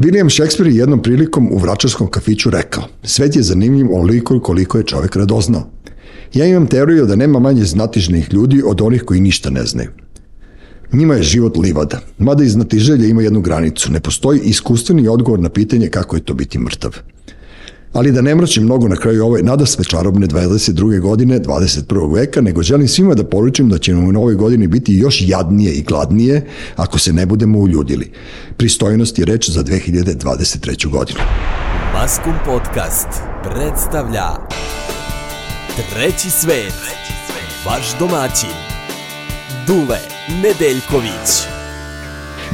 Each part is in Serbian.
William Shakespeare je jednom prilikom u vračarskom kafiću rekao, svet je zanimljiv oliko koliko je čovek radoznao. Ja imam teoriju da nema manje znatižnih ljudi od onih koji ništa ne znaju. Njima je život livada, mada iz znatiželja ima jednu granicu. Ne postoji iskustveni odgovor na pitanje kako je to biti mrtav. Ali da ne mračim mnogo na kraju ove nada sve čarobne 22. godine 21. veka, nego želim svima da poručim da će nam u novoj godini biti još jadnije i gladnije ako se ne budemo uljudili. Pristojnost je reč za 2023. godinu. Maskum Podcast predstavlja Treći svet, vaš domaćin, Dule Nedeljković.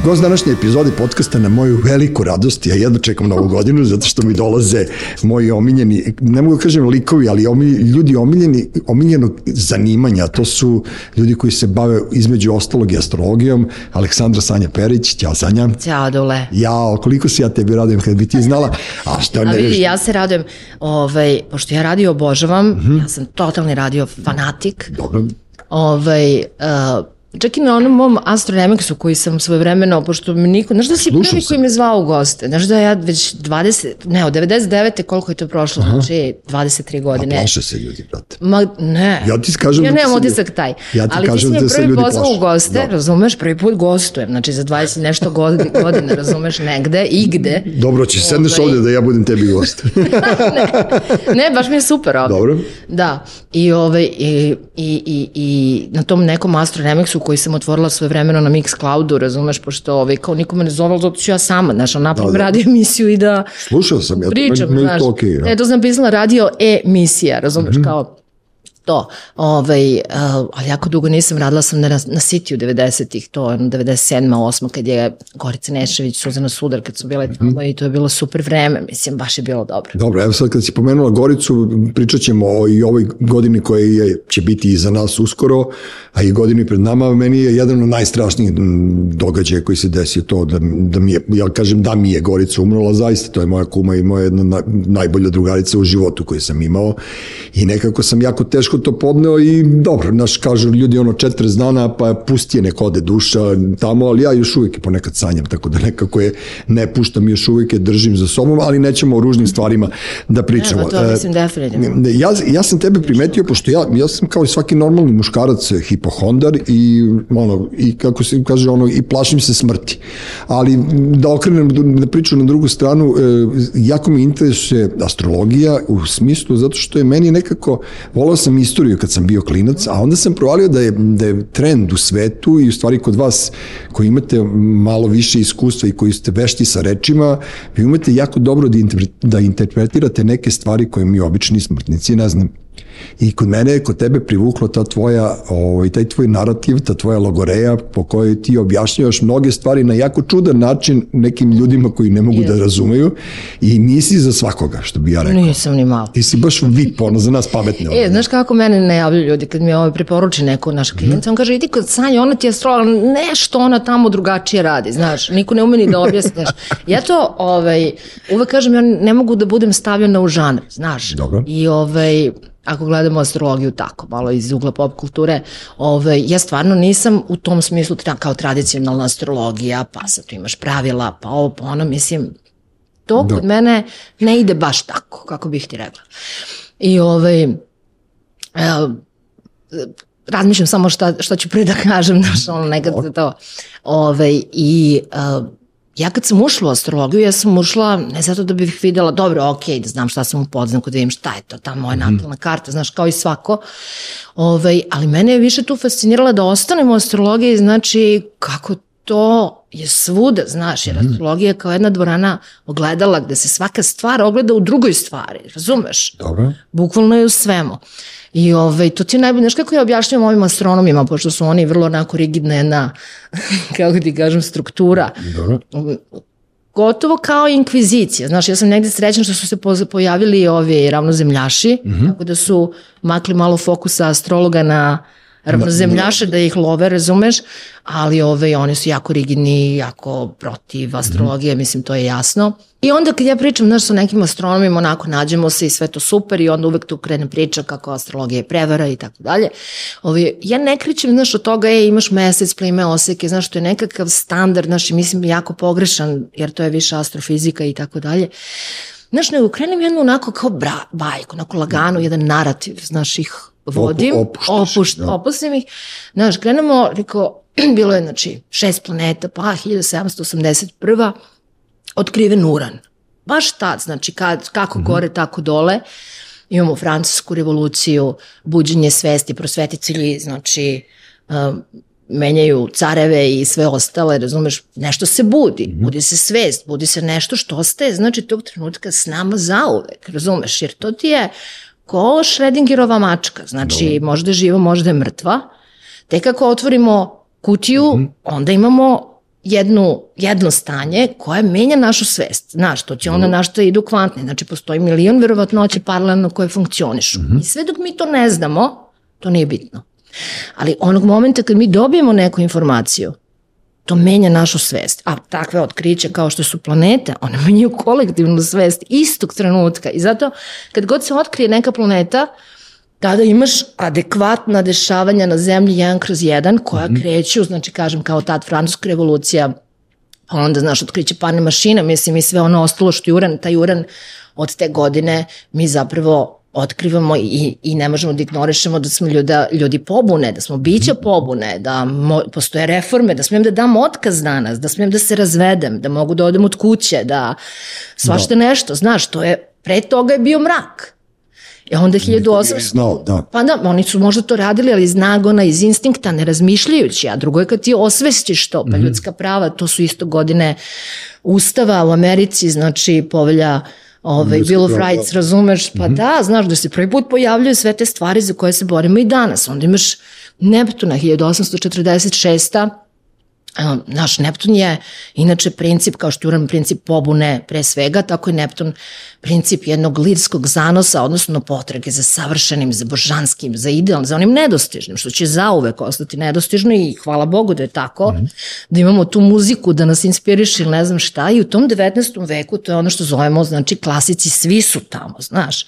Gost današnje epizode podcasta na moju veliku radost, ja jedno čekam novu godinu zato što mi dolaze moji omiljeni, ne mogu da kažem likovi, ali omilj, ljudi omiljeni, omiljenog zanimanja, to su ljudi koji se bave između ostalog i astrologijom, Aleksandra Sanja Perić, ćao Sanja. Ćao Dule. Ja, koliko se ja tebi radujem kad bi ti znala, a što ne... A vidi, ja se radujem, ovaj, pošto ja radio obožavam, mm -hmm. ja sam totalni radio fanatik. Dobro. Ovaj, uh, Čak i na onom mom Astronemics-u koji sam svoje vremeno, pošto mi niko, znaš da si Slušao prvi sam. koji me zvao u goste, znaš da ja već 20, ne, od 99. koliko je to prošlo, Aha. znači 23 godine. A plaše se ljudi, brate. Ma, ne. Ja ti kažem ja da nemam utisak taj. Ja ti Ali kažem ti da se ljudi plaše. Ali ti si me prvi pozvao u goste, da. razumeš, prvi put gostujem, znači za 20 nešto godina, razumeš, negde i gde. Dobro, će sedneš ovaj... ovde da ja budem tebi gost. ne, ne, baš mi je super ovde. Dobro. Da, i, ovaj, i, i, i, i na tom nekom Astronemics-u koji sam otvorila svoje vremeno na Mixcloudu, razumeš, pošto ovaj, kao nikome ne zove, zato ću ja sama, znaš, napravim da, da. radio emisiju i da Slušao sam, ja pričam, to, meni, meni to okay, ja. E, to sam pisala radio e-misija, razumeš, mm -hmm. kao to. Ovaj, uh, ali jako dugo nisam radila sam na, na City 90-ih, to je 97. 8. kad je Gorica Nešević, Suzana Sudar, kad su bile tamo mm -hmm. i to je bilo super vreme, mislim, baš je bilo dobro. Dobro, evo sad kad si pomenula Goricu, pričat ćemo o i ovoj godini koja je, će biti iza nas uskoro, a i godini pred nama, meni je jedan od najstrašnijih događaja koji se desio to da, da mi je, ja kažem da mi je Gorica umrla, zaista to je moja kuma i moja jedna na, najbolja drugarica u životu koju sam imao i nekako sam jako teško teško to podneo i dobro, naš kažu ljudi ono 40 dana pa pusti je neko ode duša tamo, ali ja još uvijek ponekad sanjam, tako da nekako je ne puštam još uvijek je držim za sobom, ali nećemo o ružnim stvarima da pričamo. Ne, to mislim definitivno. Ja, ja sam tebe primetio, pošto ja, ja sam kao i svaki normalni muškarac hipohondar i, ono, i kako se kaže, ono, i plašim se smrti. Ali da okrenem da priču na drugu stranu, e, jako mi interesuje astrologija u smislu zato što je meni nekako, volao sam i istoriju kad sam bio klinac, a onda sam provalio da je, da je trend u svetu i u stvari kod vas koji imate malo više iskustva i koji ste vešti sa rečima, vi umete jako dobro da, da interpretirate neke stvari koje mi obični smrtnici ne znam I kod mene je kod tebe privuklo ta tvoja, ovaj, taj tvoj narativ, ta tvoja logoreja po kojoj ti objašnjavaš mnoge stvari na jako čudan način nekim ljudima koji ne mogu yes. da razumeju i nisi za svakoga, što bi ja rekao. Nisam ni malo. Ti si baš VIP, ono, za nas pametne. E, znaš kako mene ne javljaju ljudi kad mi ovaj preporuči neko naš klijent, mm. on kaže, idi kod Sanja, ona ti je astrolog, nešto ona tamo drugačije radi, znaš, niko ne umeni da objasniš. Ja to, ovaj, uvek kažem, ja ne mogu da budem stavljena u žanr, znaš. Dobro. I ovaj, ako gledamo astrologiju tako, malo iz ugla pop kulture, ovaj, ja stvarno nisam u tom smislu tra, kao tradicionalna astrologija, pa sad tu imaš pravila, pa ovo, pa ono, mislim, to da. kod mene ne ide baš tako, kako bih ti rekla. I ovaj, eh, razmišljam samo šta, šta ću pre da kažem, znaš, ono, nekad to, ovaj, i uh, Ja kad sam ušla u astrologiju, ja sam ušla ne zato da bih videla, dobro, ok, da znam šta sam u podznaku, da vidim šta je to, ta moja mhm. natalna karta, znaš, kao i svako. Ovaj, ali mene je više tu fascinirala da ostanem u astrologiji, znači, kako to je svuda, znaš, jer mhm. astrologija je kao jedna dvorana ogledala gde se svaka stvar ogleda u drugoj stvari, razumeš? Dobro. Bukvalno je u svemu. I ovaj, to ti je najbolje, znaš kako ja objašnjam ovim astronomima, pošto su oni vrlo onako rigidna jedna, kako ti kažem, struktura. Dobro. Gotovo kao inkvizicija. Znaš, ja sam negde srećna što su se pojavili ovi ravnozemljaši, mm -hmm. tako da su makli malo fokusa astrologa na ravnozemljaše da ih love, razumeš, ali ove, oni su jako rigidni, jako protiv astrologije, mislim, to je jasno. I onda kad ja pričam, znaš, sa nekim astronomima, onako nađemo se i sve to super i onda uvek tu krene priča kako astrologija je prevara i tako dalje. Ove, ja ne kričem, znaš, od toga, e, imaš mesec, plime, oseke, znaš, to je nekakav standard, znaš, i mislim, jako pogrešan, jer to je više astrofizika i tako dalje. Znaš, nego krenem jednu onako kao bra, bajku, onako lagano, jedan narativ, znaš, ih vodim, Opu- opušt, da. opustim ih, znaš, krenemo, rekao, bilo je, znači, šest planeta, pa 1781 otkriven uran. Baš tad, znači kad, kako gore, tako dole. Imamo francusku revoluciju, buđenje svesti, prosvetitelji, znači um, menjaju careve i sve ostale, razumeš, nešto se budi, budi se svest, budi se nešto što ostaje, znači tog trenutka s nama zauvek, razumeš, jer to ti je ko Šredingerova mačka, znači možda je živa, možda je mrtva, Tek kako otvorimo kutiju, onda imamo jednu, jedno stanje koje menja našu svest. Znaš, to će onda našto idu kvantne. Znači, postoji milion verovatnoće paralelno koje funkcionišu. I sve dok mi to ne znamo, to nije bitno. Ali onog momenta kad mi dobijemo neku informaciju, to menja našu svest. A takve otkriće kao što su planete, one menjaju kolektivnu svest istog trenutka. I zato kad god se otkrije neka planeta, tada imaš adekvatna dešavanja na zemlji 1 kroz 1 koja kreću, znači kažem kao tad francuska revolucija, pa onda znaš otkriće parne mašina, mislim i sve ono ostalo što je uran, taj uran od te godine mi zapravo otkrivamo i, i ne možemo da ignorišemo da smo ljuda, ljudi pobune, da smo bića pobune, da mo, postoje reforme, da smijem da dam otkaz danas, da smijem da se razvedem, da mogu da odem od kuće, da svašta nešto, znaš, to je, pre toga je bio mrak. I onda 1800... Znao, da. Pa da, oni su možda to radili, ali iz nagona, iz instinkta, ne razmišljajući, a drugo je kad ti osvestiš to, pa ljudska prava, to su isto godine ustava u Americi, znači povelja ovaj, Ljudska Bill of Rights, razumeš? Pa da, znaš da se prvi put pojavljaju sve te stvari za koje se borimo i danas. Onda imaš Neptuna 1846 A, Naš Neptun je inače princip, kao što je Uran princip pobune pre svega, tako je Neptun princip jednog lirskog zanosa, odnosno potrage za savršenim, za božanskim, za idealnim, za onim nedostižnim, što će zauvek ostati nedostižno i hvala Bogu da je tako, da imamo tu muziku da nas inspiriše ili ne znam šta i u tom 19. veku to je ono što zovemo, znači klasici, svi su tamo, znaš,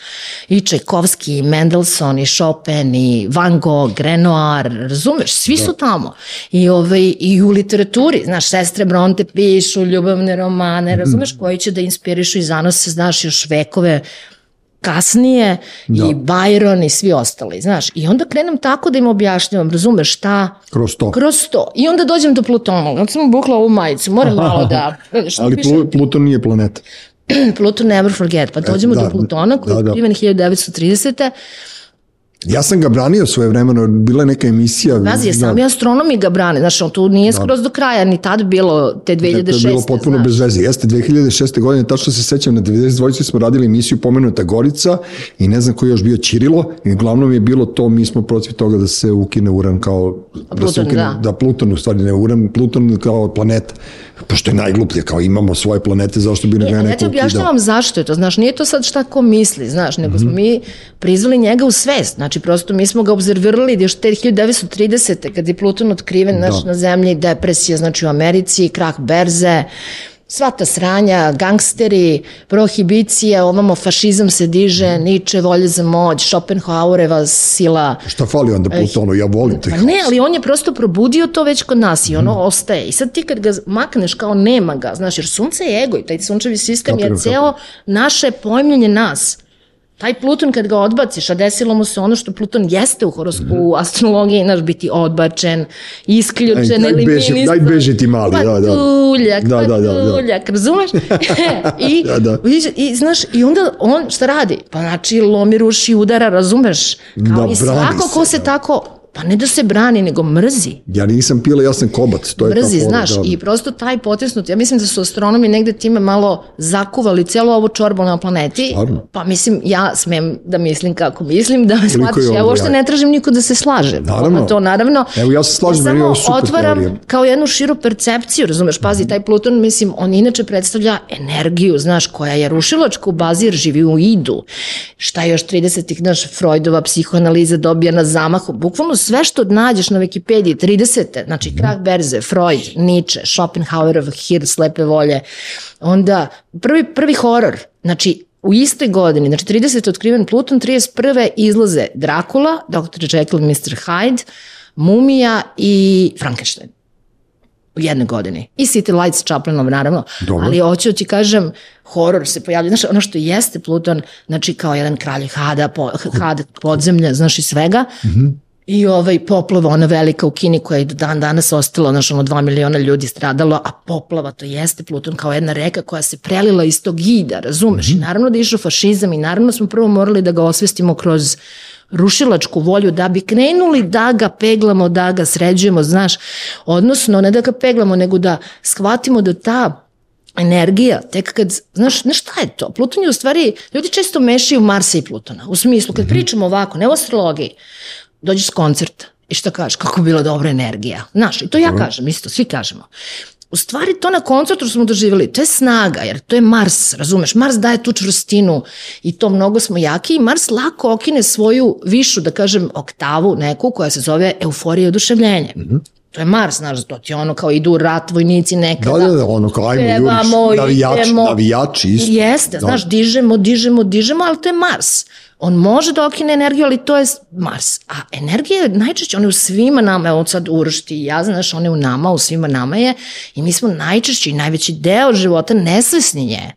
i Čajkovski, i Mendelssohn, i Chopin, i Van Gogh, Renoir, razumeš, svi su tamo. I, ovaj, I u literaturi, znaš, sestre Bronte pišu ljubavne romane, razumeš, koji će da inspirišu i zanose, znaš, još vekove kasnije Da. i Byron i svi ostali, znaš. I onda krenem tako da im objašnjavam, razumeš šta? Kroz to. Kroz to. I onda dođem do Plutona. Onda sam bukla ovu majicu, moram malo da... Šta Ali piše? Plu- Pluton nije planeta. Pluton never forget. Pa dođemo da, do Plutona koji da, je da. otkriven 1930. Ja sam ga branio svoje vremeno, bila je neka emisija. Pazi, ja da, sami astronomi ga brane, znaš, on tu nije skroz do kraja, ni tad bilo te 2006. To je bilo potpuno znaš. bez veze. Jeste, 2006. godine, tačno se sećam, na 92. smo radili emisiju Pomenuta Gorica i ne znam ko je još bio Ćirilo i uglavnom je bilo to, mi smo protiv toga da se ukine uran kao... da se Pluton, ukine, da. da. Pluton, u stvari ne uran, Pluton kao planeta. Pošto je najgluplje, kao imamo svoje planete, zašto bi E, ga ja neko ti ukidao? objašnjavam zašto je to, znaš, nije to sad šta ko misli, znaš, nego Mhm. smo mi prizvali njega u svest, znači prosto mi smo ga obzervirali još te 1930. kad je Pluton otkriven, Da. na zemlji, depresija, znači u Americi, krah berze, sva ta sranja, gangsteri, prohibicija, ovamo fašizam se diže, Mhm. Nietzsche, volje za moć, Schopenhauereva sila, Šta fali onda Plutonu? Ja volim te. Pa ne, ali on je prosto probudio to već kod nas i ono ostaje. I sad ti kad ga makneš kao nema ga, znaš, jer sunce je ego i taj sunčevi sistem Kapiram, je ceo naše pojmljenje nas. Taj Pluton kad ga odbaciš, a desilo mu se ono što Pluton jeste u horoskopu, u astrologiji, naš biti odbačen, isključen, beži- eliminisan. daj beži ti mali, da, da. Patuljak, Da, da, da, da. patuljak, razumeš? I, Da, da. I, I, znaš, i onda on šta radi? Pa znači lomi, ruši, udara, razumeš? Kao Da, i svako ko se, se da. tako, pa ne da se brani, nego mrzi. Ja nisam pila, ja sam kobac. To je ta Mrzi, fora, znaš, da. i prosto taj potisnut, ja mislim da su astronomi negde time malo zakuvali celu ovu čorbu na planeti, Stvarno? pa mislim, ja smem da mislim kako mislim, da je shvatiš, ja ovo uopšte ne tražim niko da se slaže. Naravno. To naravno. Evo, ja se slažem, meni je ovo super otvaram teorija. kao jednu širu percepciju, razumeš, pazi, taj Pluton, mislim, on inače predstavlja energiju, znaš, koja je rušilačka u bazi jer živi u idu. Šta još 30-ih, znaš, Freudova psihoanaliza dobija na zamahu, bukvalno sve što nađeš na Wikipediji 30. znači krah berze, Freud, Nietzsche, Schopenhauerov hir slepe volje, onda prvi, prvi horor, znači u istoj godini, znači 30. otkriven Pluton, 31. izlaze Dracula, Dr. Jekyll, Mr. Hyde, Mumija i Frankenstein u jednoj godini. I City Lights Chaplinom, naravno. Dobro. Ali hoću da ti kažem, horor se pojavlja. Znaš, ono što jeste Pluton, znači kao jedan kralj hada, po, hada podzemlja, znaš i svega. Mm -hmm. I ovaj poplava, ona velika u Kini koja je do dan danas ostala, znaš, ono dva miliona ljudi stradalo, a poplava to jeste Pluton kao jedna reka koja se prelila iz tog ida, razumeš? Mm -hmm. I naravno da je išao fašizam i naravno smo prvo morali da ga osvestimo kroz rušilačku volju da bi krenuli da ga peglamo, da ga sređujemo, znaš, odnosno ne da ga peglamo, nego da shvatimo da ta energija, tek kad, znaš, ne šta je to? Pluton je u stvari, ljudi često mešaju Marsa i Plutona, u smislu, kad pričamo ovako, ne o astrologiji, dođeš s koncerta i šta kažeš, kako bila dobra energija. Znaš, i to ja kažem, isto, svi kažemo. U stvari to na koncertu smo doživjeli, to je snaga, jer to je Mars, razumeš, Mars daje tu čvrstinu i to mnogo smo jaki i Mars lako okine svoju višu, da kažem, oktavu neku koja se zove euforija i oduševljenje. Mm -hmm. To je Mars, znaš, to ti ono kao idu rat vojnici nekada. Da, da, da, ono kao ajmo pevamo, juriš, navijači, idemo. navijači isto. Jeste, Da. znaš, dižemo, dižemo, dižemo, ali to je Mars. On može da okine energiju, ali to je Mars. A energija je najčešće, ona je u svima nama, evo sad Uroš ti i ja, znaš, ona je u nama, u svima nama je i mi smo najčešći i najveći deo života nesvesni nje.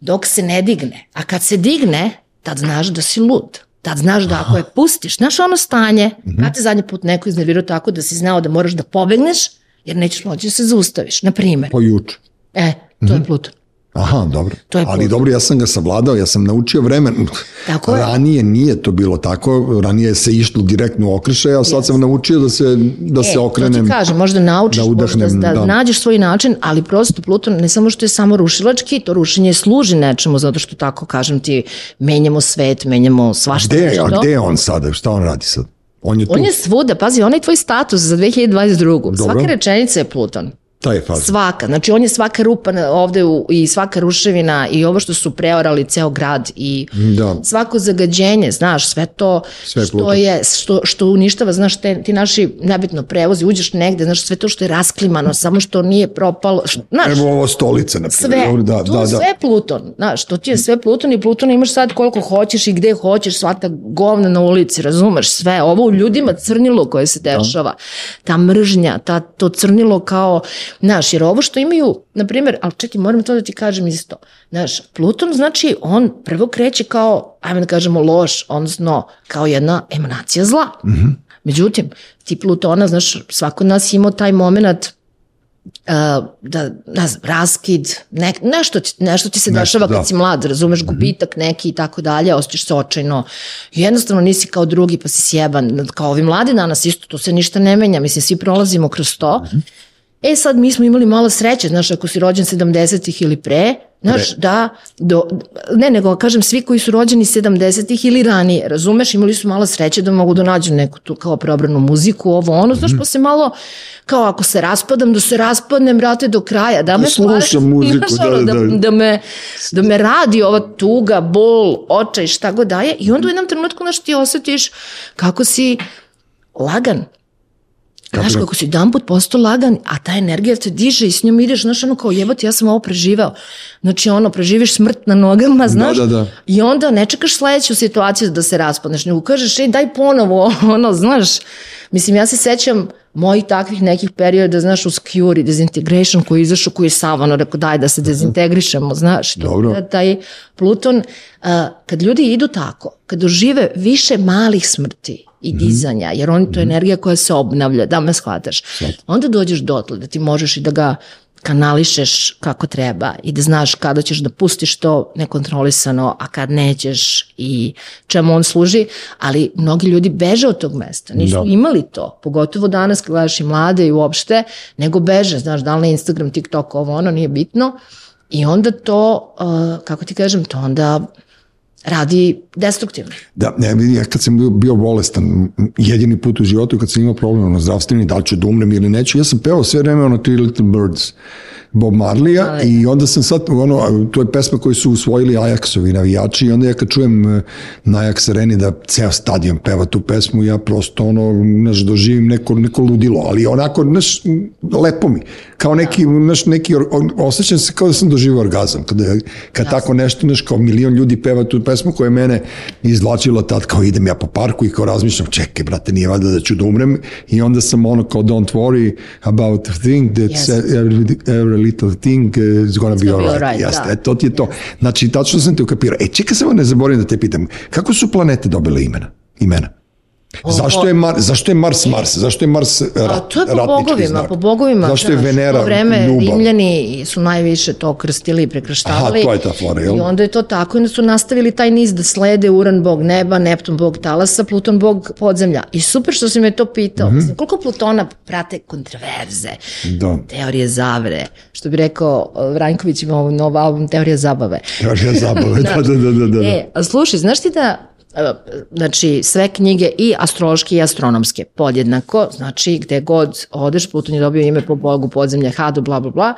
Dok se ne digne. A kad se digne, tad znaš da si lud. Tad znaš da ako je pustiš, znaš ono stanje, kad te zadnji put neko iznervirao tako da si znao da moraš da pobegneš, jer nećeš moći da se zaustaviš, na primjer. Po juče. E, to je Pluton. Aha, dobro. To je Ali Pluton. dobro, ja sam ga savladao, ja sam naučio vremen. Tako je. Ranije nije to bilo tako, ranije se išlo direktno u okršaj, a sad sam naučio da se, da se E, okrenem. To ti kažem, možda naučiš, da udahnem, možda da, da. nađeš svoj način, ali prosto Pluton ne samo što je samo rušilački, to rušenje služi nečemu, zato što tako kažem ti, menjamo svet, menjamo svašta Gde, a gde je on sada? Šta on radi sad? On je tu, On je svuda, pazi, onaj tvoj status za 2022. Svaka rečenica je Pluton. Ta je faza. Svaka, znači on je svaka rupa ovde u, i svaka ruševina i ovo što su preorali ceo grad i Da. svako zagađenje, znaš, sve to Sve što je, što, što uništava, znaš, te, ti naši, nebitno, prevozi, uđeš negde, znaš, sve to što je rasklimano, samo što nije propalo, znaš, Evo ovo stolica, na primjer. sve, Da, tu da, da. sve Pluton, znaš, to ti je sve Pluton i Pluton imaš sad koliko hoćeš i gde hoćeš, sva ta govna na ulici, razumeš, sve, ovo u ljudima crnilo koje se dešava, ta mržnja, ta, to crnilo kao, znaš, jer ovo što imaju, na primjer, ali čekaj, moram to da ti kažem isto, znaš, Pluton znači, on prvo kreće kao, ajme da kažemo, loš, odnosno kao jedna emanacija zla. Mm -hmm. Međutim, ti Plutona, znaš, svako od nas imao taj moment uh, da, ne znam, raskid, ne, nešto, ti, nešto ti se Nešto, dešava kad da. si mlad, razumeš gubitak neki i tako dalje, osjećaš se očajno. Jednostavno nisi kao drugi pa si sjeban. Kao ovi mladi danas isto, tu se ništa ne menja, mislim, svi prolazimo kroz to. E sad mi smo imali malo sreće, znaš, ako si rođen 70-ih ili pre, znaš, da, do, ne, nego kažem svi koji su rođeni 70-ih ili ranije, razumeš, imali su malo sreće da mogu da nađu neku tu kao preobranu muziku, ovo ono, znaš, pa se malo, kao ako se raspadam, da se raspadnem, brate, do kraja, da me slušam stvari- muziku, znaš, da, da, da. da, me, da me radi ova tuga, bol, očaj, šta god daje, i onda u jednom trenutku, znaš, ti osjetiš kako si lagan, Znaš, da- kako si jedan put postao lagan, a ta energija te diže i s njom ideš, znaš, ono kao jebati, ja sam ovo preživeo. Znači, ono, preživiš smrt na nogama, znaš, da, da. i onda ne čekaš sledeću situaciju da se raspadneš, nego kažeš, ej, daj ponovo, ono, znaš, mislim, ja se sećam mojih takvih nekih perioda, znaš, uz Cure i Disintegration koji je izašao, koji je sav, ono, rekao, daj da se dezintegrišemo, znaš, Dobro. da taj Pluton, a, kad ljudi idu tako, kad dožive više malih smrti i dizanja, jer on to je energija koja se obnavlja, da me shvataš, onda dođeš dotle da ti možeš i da ga kanališeš kako treba i da znaš kada ćeš da pustiš to nekontrolisano, a kad nećeš i čemu on služi, ali mnogi ljudi beže od tog mesta, nisu Da. imali to, pogotovo danas kad gledaš i mlade i uopšte, nego beže, znaš, da li na Instagram, TikTok, ovo ono, nije bitno, i onda to, uh, kako ti kažem, to onda radi destruktivno. Da, ne, ja kad sam bio, bio bolestan, jedini put u životu kad sam imao problem ono, zdravstveni, da li ću da umrem ili neću, ja sam pevao sve vreme ono Three Little Birds. Bob Marlija Ali. i onda sam sad, ono, to je pesma koju su usvojili Ajaxovi navijači i onda ja kad čujem eh, na Ajax areni da ceo stadion peva tu pesmu, ja prosto ono, znaš, doživim neko, neko ludilo, ali onako, znaš, lepo mi. Kao neki, znaš, neki, or- on- osjećam se kao da sam doživio orgazam. Kada, kad tako nešto, znaš, kao milion ljudi peva tu pesmu koja je mene izvlačila tad, kao idem ja po parku i kao razmišljam, čekaj, brate, nije valjda da ću da umrem i onda sam ono kao don't worry about a thing that's Yes. every, every little thing uh, is gonna be alright. alright, Jeste, da. e, to ti je to. Znači, tačno sam te ukapirao. E, čekaj samo ne zaboravim da te pitam, kako su planete dobile imena? Imena? Zašto je, Mar, zašto je Mars Mars? Zašto je Mars rat, A to je po bogovima, znak? po bogovima. Zašto je Venera vreme ljubav? Rimljani su najviše to krstili i prekrštavali. Aha, to je ta fora, jel? I onda je to tako, i onda su nastavili taj niz da slede Uran bog neba, Neptun bog talasa, Pluton bog podzemlja. I super što si me to pitao. Mhm. Mislim, koliko Plutona prate kontroverze, Da. teorije zavere. Što bi rekao uh, Vranković ima ovaj nov album Teorija zabave. Teorija zabave, da, da, da, da, da. E, a slušaj, znaš ti da znači sve knjige i astrološke i astronomske podjednako, znači gde god odeš, Pluton je dobio ime po bogu podzemlja Hadu, bla, bla, bla,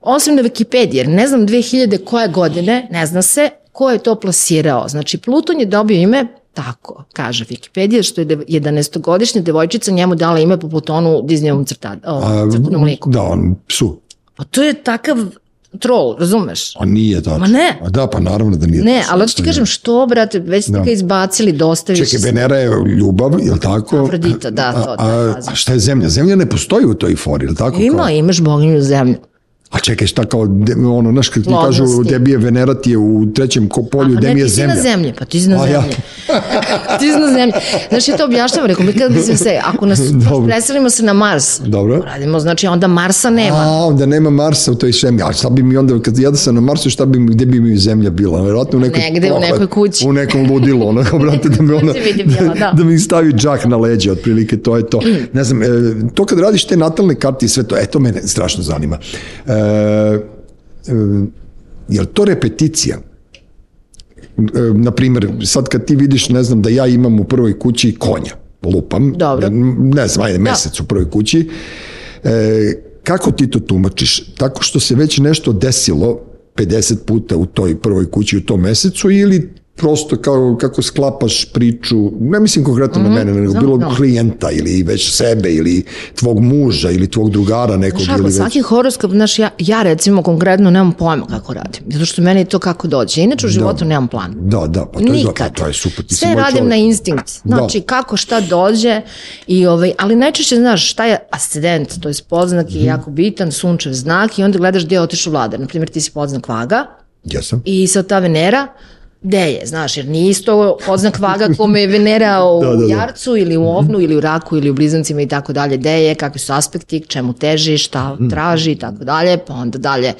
osim na Wikipediji, jer ne znam 2000 koje godine, ne zna se ko je to plasirao. Znači, Pluton je dobio ime tako, kaže Wikipedia, što je 11-godišnja devojčica njemu dala ime po Plutonu Disneyovom crta, o, crtanom liku. Da, on, psu. Pa to je takav troll, razumeš? A nije tačno. Ma ne. A da, pa naravno da nije Ne, tačno. ali hoću ti kažem što, brate, već ste Da. ga izbacili dosta više. Čekaj, Venera je ljubav, je li tako? Afrodita, da, to, A, a, faza. a šta je zemlja? Zemlja ne postoji u toj fori, je li tako? Ima, Kao- imaš boginju zemlju. A čekaj, šta kao, de, ono, znaš, kad ti kažu debi je Venera ti je u trećem polju, mi je ti si zemlja. na zemlji, pa ti si na A ja. zemlji. ti si na zemlji. Znaš, ja to objašnjavam, rekao, mi kada bi se, ako nas preselimo se na Mars, Dobro. radimo, znači onda Marsa nema. A, onda nema Marsa u toj zemlji. A šta bi mi onda, kad ja da sam na Marsu, šta bi mi, gde bi mi zemlja bila? Verovatno u nekoj Negde, u nekoj kući. U nekom ludilu, onako, brate, da mi ona, bila, da. da mi stavi džak na leđe, otprilike, to je to. Ne znam, e, to kad radiš te natalne karte i sve to, e, to mene strašno zanima. E, e, je li to repeticija? E, na primjer, sad kad ti vidiš, ne znam, da ja imam u prvoj kući konja, lupam, Dobro. ne znam, ajde, mesec u prvoj kući, e, kako ti to tumačiš? Tako što se već nešto desilo 50 puta u toj prvoj kući u tom mesecu ili prosto kao, kako sklapaš priču, ne mislim konkretno na mene, nego znam, bilo znam. klijenta ili već sebe ili tvog muža ili tvog drugara nekog Znaš, ili već... svaki horoskop, znaš, ja, ja recimo konkretno nemam pojma kako radim, zato što meni to kako dođe. Inače u životu nemam plan. Da, da, pa to je, Nikad. to, to je super. Ti Sve radim čovjek. na instinkt. Znači, kako šta dođe, i ovaj, ali najčešće znaš šta je ascendent, to je podznak Mhm. je jako bitan, sunčev znak i onda gledaš gdje je otišao vladar. Naprimjer, ti si podznak vaga Jesam. i sad ta Venera, gde je, znaš, jer nije isto podznak vaga kome je Venera u Da, da, da. jarcu ili u ovnu ili u raku ili u blizancima i tako dalje, gde je, kakvi su aspekti, čemu teži, šta Mhm. traži i tako dalje, pa onda dalje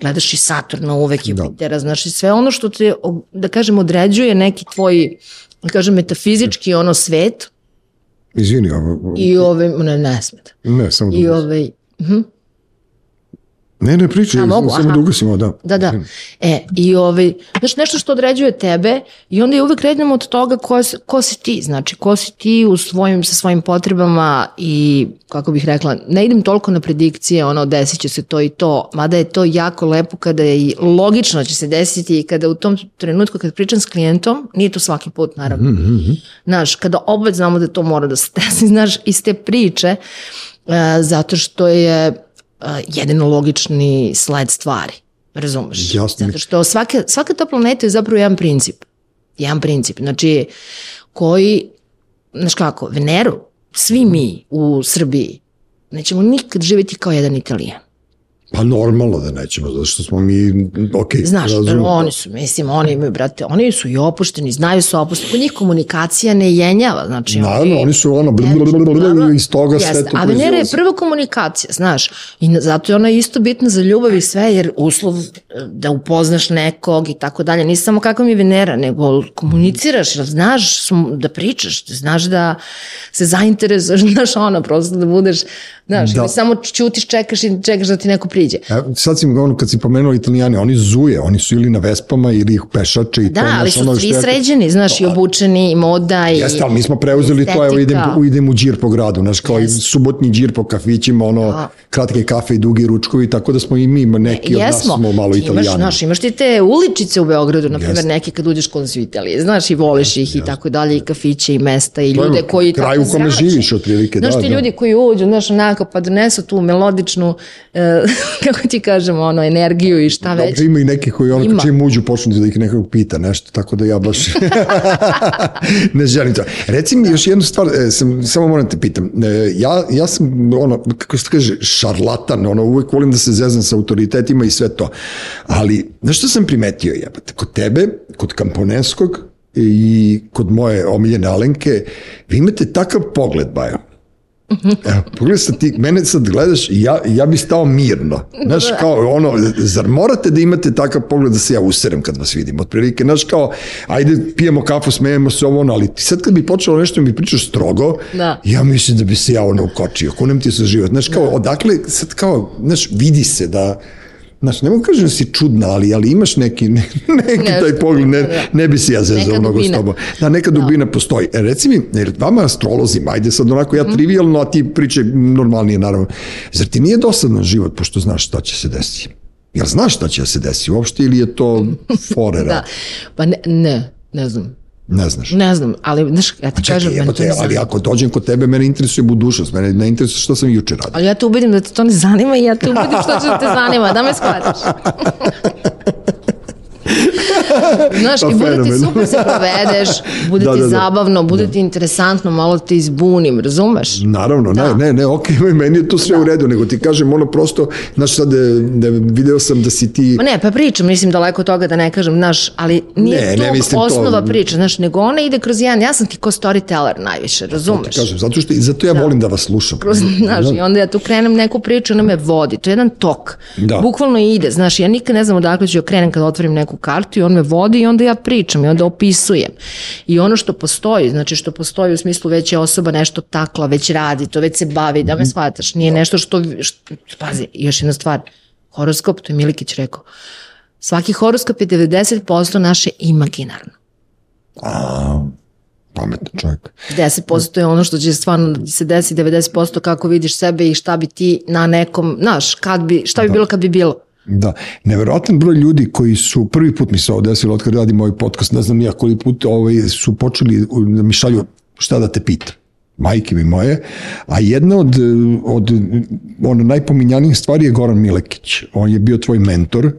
gledaš i Saturna uvek Jupitera, znaš, i sve ono što te, da kažem, određuje neki tvoj, da kažem, metafizički ono svet Izvini, ovo, i ove, ne, ne smeta. ne, samo da I ugasim. ovaj, Ne, ne, pričaj, A, mogu? samo Aha. da ugasim, ovo, da. Da, da. E, i ovaj, znaš, nešto što određuje tebe i onda je uvek krenemo od toga ko, ko si ti, znači, ko si ti u svojim, sa svojim potrebama i, kako bih rekla, ne idem toliko na predikcije, ono, desit će se to i to, mada je to jako lepo kada je i logično će se desiti i kada u tom trenutku kad pričam s klijentom, nije to svaki put, naravno, znaš, kada opet znamo da to mora da se desi, znaš, iz te priče, e, zato što je e, jedino logični sled stvari. Razumeš? Jasno. Zato što svake, svaka ta planeta je zapravo jedan princip. Jedan princip. Znači, koji, znaš kako, Veneru, svi mi u Srbiji, nećemo nikad živjeti kao jedan Italijan. Pa normalno da nećemo, zato što smo mi, ok, Znaš, razumem. oni su, mislim, oni imaju, brate, oni su i opušteni, znaju se opušteni, kod njih komunikacija ne jenjava, znači Naravno, oni su ono, Znači, blablabla, iz toga sve Jeste, to a Venera je proizilazi. prva komunikacija, znaš, i zato je ona isto bitna za ljubav i sve, jer uslov e, da upoznaš nekog i tako dalje, nije samo kakva mi je Venera, nego komuniciraš, znaš da pričaš, znaš da se zainteresuješ, znaš ono, prosto da budeš, znaš, Da. samo čutiš, čekaš i čekaš da ti neko priča. Priđe. E, sad si ono, kad si pomenuo italijane, oni zuje, oni su ili na vespama ili ih pešače i to. Da, znaš, ali su ono svi što je- sređeni, znaš, i obučeni, i moda, i Jeste, ali mi smo preuzeli to, evo idem, estetika. idem u džir po gradu, znaš, kao i subotnji džir po kafićima, ono, Da. kratke kafe i dugi ručkovi, tako da smo i mi, neki od nas smo malo Ti imaš, italijani. znaš, imaš ti te uličice u Beogradu, na primjer, Jeste. neke kad uđeš kod su Italije, znaš, i voliš ih i tako dalje, i kafiće, i mesta, i ljude koji kraj u kome živiš, otprilike, Znaš, da, ti da. ljudi koji uđu, znaš, onako, pa donesu tu melodičnu, e, kako ti kažemo, ono, energiju i šta već. Dobro, ima i neki koji ono, Ima. čim uđu počnu da ih nekog pita nešto, tako da ja baš ne želim to. Reci mi još jednu stvar, e, sam, samo moram te pitam, e, ja, ja sam, ono, kako se kaže, šarlatan, ono, uvek volim da se zezam sa autoritetima i sve to, ali, znaš što sam primetio, jebate, kod tebe, kod Kamponeskog i kod moje omiljene Alenke, vi imate takav pogled, Bajo, Evo, pogledaj sad ti, mene sad gledaš i ja, ja bi stao mirno. Znaš, kao ono, zar morate da imate takav pogled da se ja userem kad vas vidim? Otprilike, znaš, kao, ajde, pijemo kafu, smejemo se ovo, ono, ali ti sad kad bi počelo nešto da mi pričaš strogo, Da. ja mislim da bi se ja ono ukočio, kunem ti sa život. Znaš, kao, odakle, sad kao, znaš, vidi se da, Znaš, ne mogu kažem da si čudna, ali, ali imaš neki, ne, neki Nešto, taj pogled, ne, da. ne bi se ja zezao mnogo s tobom. Da, neka dubina postoji. E, reci mi, jer vama astrolozima, ajde sad onako Mhm. ja trivialno, a ti priče normalnije naravno. Zar ti nije dosadan život pošto znaš šta će se desiti? Jel znaš šta će da se desiti uopšte ili je to fore Da. Pa ne, ne, ne znam. Ne znaš. Ne znam, ali, znaš, ja ti kažem, Čekaj, te, ali ako dođem kod tebe, mene interesuje budućnost, mene ne interesuje šta sam juče radio. Ali ja te ubedim da te to ne zanima i ja te ubedim što da te zanima, da me shvatiš. Znaš, Pa i bude ti super se provedeš, bude Da, ti da, da. zabavno, bude ti interesantno, malo te izbunim, razumeš? Naravno, Da. ne, ne, ne, ok, meni je to sve u redu, nego ti kažem ono prosto, znaš sad, da, video sam da si ti, Ma ne, pa pričam, mislim daleko toga da ne kažem, znaš, ali nije Ne, to ne mislim to. osnova priče, znaš, nego ona ide kroz jedan, ja sam ti ko storyteller najviše, razumeš? kažem, zato što, i zato ja volim da vas slušam. kroz, znaš, i onda ja tu krenem neku priču, ona me vodi, to je jedan tok, Da. bukvalno ide, znaš, ja nikad ne znam odakle ću da krenem kad otvorim neku kartu i on me vodi i onda ja pričam i onda opisujem. I ono što postoji, znači što postoji u smislu već je osoba nešto takla, već radi, to već se bavi, da me shvataš, nije nešto što, što pazi, još jedna stvar, horoskop, to je Milikić rekao, svaki horoskop je 90% naše imaginarno. Pametan čovjek. 10% je ono što će stvarno da se desi, 90% kako vidiš sebe i šta bi ti na nekom, znaš, kad bi, šta bi bilo kad bi bilo. Da, neverovatan broj ljudi koji su, prvi put mi se ovo desilo, otkad radim ovaj podcast, ne znam nija koji put ovaj, su počeli da mi šalju šta da te pitam majke mi moje, a jedna od, od ono, najpominjanijih stvari je Goran Milekić. On je bio tvoj mentor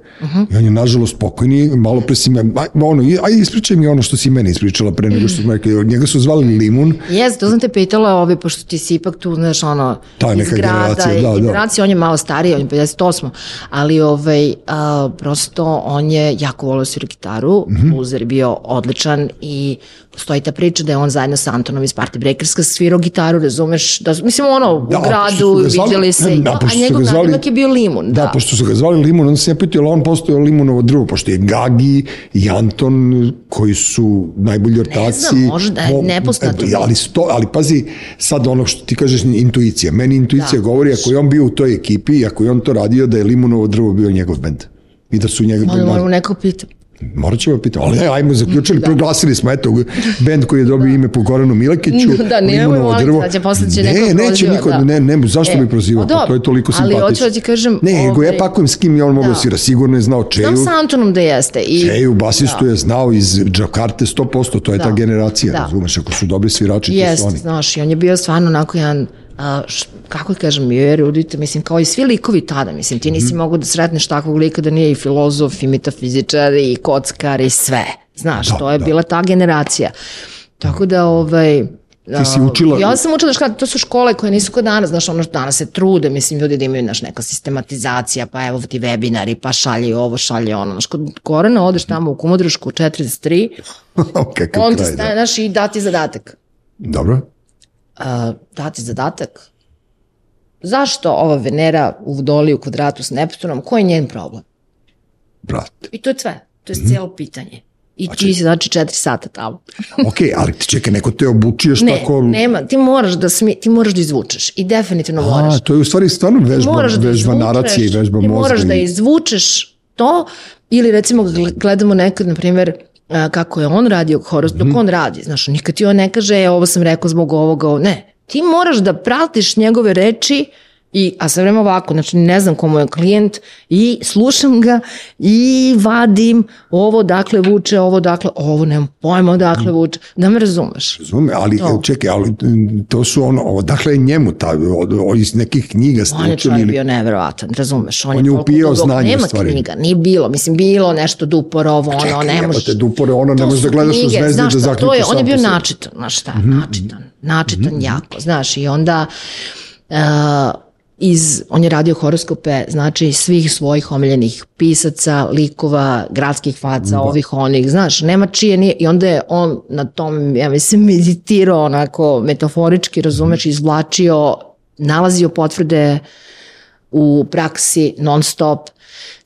i on je nažalost pokojni, malo pre si me, aj, ono, ajde ispričaj mi ono što si meni ispričala pre nego što smo rekli, njega su zvali Limun, Jes, to sam te pitala, ovi, pošto ti si ipak tu, znaš, ono, Ta je iz neka grada, generacija, da, da. generacija, on je malo stariji, on je 58. Ali, ovaj, a, prosto, on je jako volio svira gitaru, Mhm. bluzer je bio odličan i postoji ta priča da je on zajedno sa Antonom iz Party Breakerska svirao gitaru, razumeš, da, mislim, ono, Da, u gradu, zvali- viđali se, da, a njegov zvali- nadimak je bio Limun, Da, da. pošto su ga zvali Limun, onda sam ja pitao, on postoje Limunovo drvo, pošto je Gagi i Anton, koji su najbolji ortaci. znam, možda je Mo- nepoznato. e, Ali, sto, ali pazi, sad ono što ti kažeš, intuicija. Meni intuicija Da. govori, ako je on bio u toj ekipi ako je on to radio, da je Limunovo drvo bio njegov bend. I da su njega... Moram, moram nekog pitati. Morat ćemo pitati, ali ne, ajmo zaključili, da. proglasili smo, eto, bend koji je dobio ime po Goranu Milekiću, Da, te, drvo. sad će ne, neko neće niko, da. ne, ne, zašto E, bi prozivao, pa pa to je toliko dobro, ali simpatično. hoću da ti kažem, Ne, nego ja ovaj, pakujem s kim je on mogao da da. svira, sigurno je znao Čeju, Znam sa Antonom da jeste. I, Čeju, basistu je znao iz Džakarte 100%, to je ta Da. generacija, Da. razumeš, ako su dobri svirači, to su Jeste, oni. znaš, i on je bio stvarno onako jedan, a, š, kako kažem, bio je erudit, mislim, kao i svi likovi tada, mislim, ti nisi mogao da sretneš takvog lika da nije i filozof, i metafizičar, i kockar, i sve, znaš, Da, to je da. bila ta generacija. Tako da, ovaj, Ti si učila- Ja sam učila, znaš, to su škole koje nisu kod danas, znaš, ono, danas se trude, mislim, ljudi da imaju, znaš, neka sistematizacija, pa evo ti webinari, pa šalji ovo, šalji ono, znaš, kod Korana odeš tamo u Kumodrušku 43, Kakav on ti kraj, staje, da. znaš, i dati zadatak. Dobro, dati zadatak zašto ova Venera u Vodoli u kvadratu s Neptunom, koji je njen problem? brate. I to je sve. To je Mhm. cijelo pitanje. I ti si znači četiri sata tamo. ok, ali ti čekaj, neko te obučuješ Ne, tako... nema, ti moraš da smi, ti moraš da izvučeš i definitivno moraš. A, to je u stvari stvarno vežba, moraš da vežba naracije i vežba ti mozga. moraš da izvučeš to ili recimo gle- gledamo nekad, na primjer, a, kako je on radio horoskop, Mhm. dok on radi, znaš, nikad ti on ne kaže e, ovo sam rekao zbog ovoga, ovo. ne, ti moraš da pratiš njegove reči I, a sve vreme ovako, znači ne znam komu je klijent i slušam ga i vadim ovo dakle vuče, ovo dakle, ovo nemam pojma odakle Mhm. vuče, da me razumeš. Razume, ali To. čekaj, ali to su ono, odakle je njemu ta, od, od, iz nekih knjiga ste On je učili čovjek ili... bio neverovatan, razumeš? On je toliko upijao znanje, Nema u stvari. knjiga, nije bilo, mislim, bilo nešto duporovo, ono, Čekaj, ne možeš. jebote, dupore, ono, ne možeš da gledaš u knjige, zvezde znaš da šta, to zaključiš je, On je bio načitan, znaš šta, načitan, načitan jako, znaš, i onda uh, iz, on je radio horoskope, znači svih svojih omiljenih pisaca, likova, gradskih faca, ovih onih, znaš, nema čije nije, i onda je on na tom, ja mislim, meditirao onako metaforički, razumeš, izvlačio, nalazio potvrde u praksi non stop.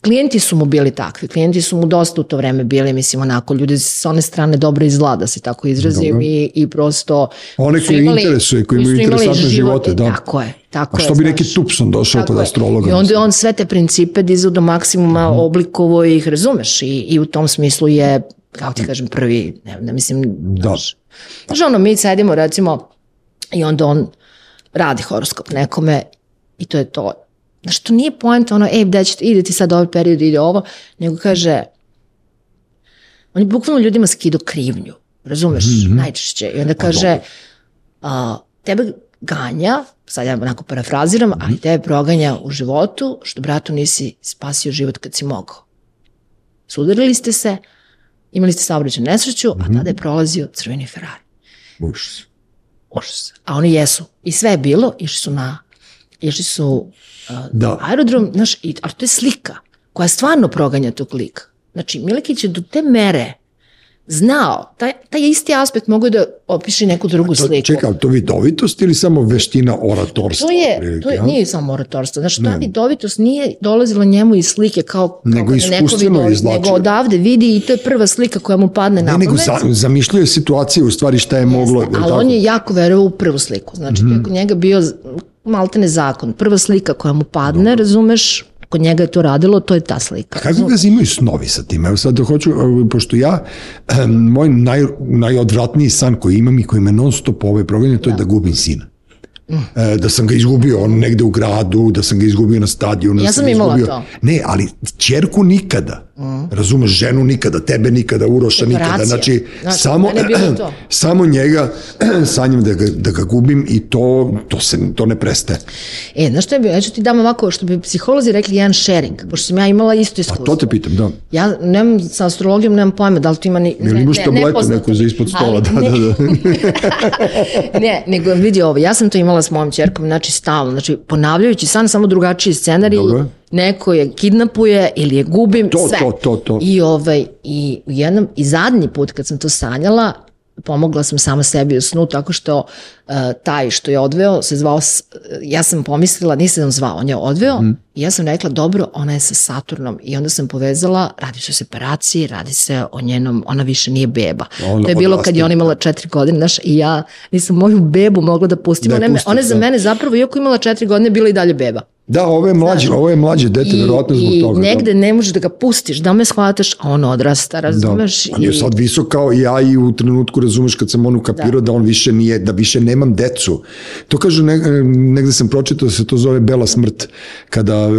Klijenti su mu bili takvi, klijenti su mu dosta u to vreme bili, mislim, onako, ljudi sa one strane dobro izgleda, da se tako izrazim, i, i prosto... One su koje imali- interesuje, koji imaju interesantne živote, da. Tako je, tako A je. što bi znaš. neki Tupson došao kod je. astrologa? I onda je mislim? on sve te principe dizao do maksimuma, Mhm. oblikovo ih, razumeš, i, i u tom smislu je, kako ti kažem, prvi, ne, ne mislim, Da. znaš, znaš, ono, mi sedimo, recimo, i onda on radi horoskop nekome i to je to. Znaš, to nije poenta ono, ej, gde ćete, ide ti sad ovaj period, ide ovo, nego kaže, on je bukvalno ljudima skidao krivnju, razumeš, najčešće. I onda kaže, a, tebe ganja, sad ja onako parafraziram, ali tebe proganja u životu, što bratu nisi spasio život kad si mogao. Sudarili ste se, imali ste saobraćaju nesreću, a tada je prolazio crveni Ferrari. Užas. Užas. A oni jesu. I sve je bilo, išli su na, išli su Da. aerodrom, znaš, i, ali to je slika koja stvarno proganja tog lika. Znači, Milekić je do te mere znao, taj, taj isti aspekt mogu da opiše neku drugu To, sliku. čekaj, to vidovitost ili samo veština oratorstva? To je, otprilike, to je, nije samo oratorstvo. Znači, ta vidovitost nije dolazila njemu iz slike kao, kao Nego je iskustveno izvlačio. Nego odavde vidi i to je prva slika koja mu padne na Ne, nego pamet. za, zamišljaju situacije u stvari šta je moglo. Jeste, jel ali tako? on je jako verovao u prvu sliku. Znači, to je njega bio maltene zakon. Prva slika koja mu padne, razumeš, kod njega je to radilo, to je ta slika. Kako ga imaju snovi sa tim? Evo sad da hoću, pošto ja, moj naj, najodvratniji san koji imam i koji me non stop ovaj proganja, to je da gubim sina. E, da sam ga izgubio on negde u gradu, da sam ga izgubio na stadionu. da Ja sam ga imala izgubio- to. Ne, ali čerku nikada. Razumeš, ženu nikada, tebe nikada, Uroša nikada. Separacija. Znači, Znači, samo, samo njega sanjam da ga, da ga gubim i to, to, se, to ne prestaje. E, znaš što je bio? Ja ću ti dam ovako, što bi psiholozi rekli, jedan sharing, pošto sam ja imala isto A iskustvo. to te pitam, da. Ja nemam, sa astrologijom nemam pojma, da li to ima ni... Ili imaš tabletu nepoznato neku za ispod stola, Ali da, ne- da, da. ne, nego vidi ovo, ja sam to imala s mojom čerkom, znači stalno, znači ponavljajući san, samo drugačiji scenarij, Dobro. neko je kidnapuje ili je gubim, To, sve. to, to, to. I, ovaj, i, jednom, I zadnji put kad sam to sanjala, pomogla sam sama sebi u snu tako što uh, taj što je odveo se zvao, ja sam pomislila, nisam zvao, on je odveo Mhm. i ja sam rekla dobro, ona je sa Saturnom i onda sam povezala, radi se o separaciji, radi se o njenom, ona više nije beba. Ona to je bilo kad je ona imala četiri godine, znaš, i ja nisam moju bebu mogla da pustim. Da Ona, pustiš, ona je za da. mene zapravo, iako imala četiri godine, bila i dalje beba. Da, ovo je mlađe, ovo je mlađe dete, I, verovatno zbog i toga. negde ne možeš da ga pustiš, da me shvataš, a on odrasta, da. razumeš? Da. On je I- sad visok kao i ja i u trenutku razumeš kad sam onu kapirao da. on više nije, da više nemam decu. To kažu, ne, negde sam pročitao da se to zove bela smrt, kada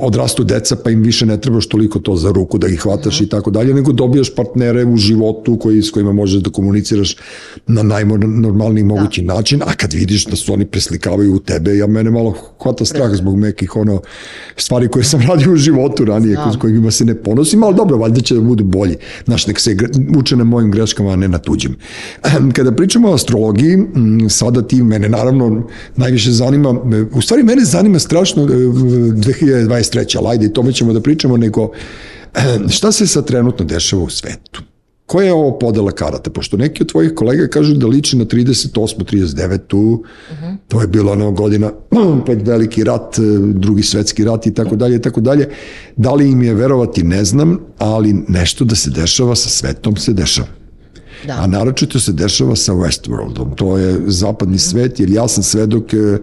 odrastu deca pa im više ne trebaš toliko to za ruku da ih hvataš i tako dalje, nego dobijaš partnere u životu koji, s kojima možeš da komuniciraš na najnormalniji mogući način, a kad vidiš da su oni preslikavaju u tebe, ja mene malo hvata strah zbog nekih ono stvari koje sam radio u životu ranije, da. kojima se ne ponosim, ali dobro, valjda će da budu bolji. Znaš, nek se uče na mojim greškama, a ne na tuđim. Kada pričamo o astrologiji, sada ti mene naravno najviše zanima, e, u stvari mene zanima strašno e, 2023. ali ajde, i tome ćemo da pričamo, nego e, šta se sad trenutno dešava u svetu? koja je ovo podela karata? Pošto neki od tvojih kolega kažu da liči na 38. 39. Tu, uh -huh. to je bilo ono godina pred veliki rat, e, drugi svetski rat i tako dalje i tako dalje. Da li im je verovati ne znam, ali nešto da se dešava sa svetom se dešava. Da. A naročito se dešava sa Westworldom. To je zapadni svet, jer ja sam svedok e, e,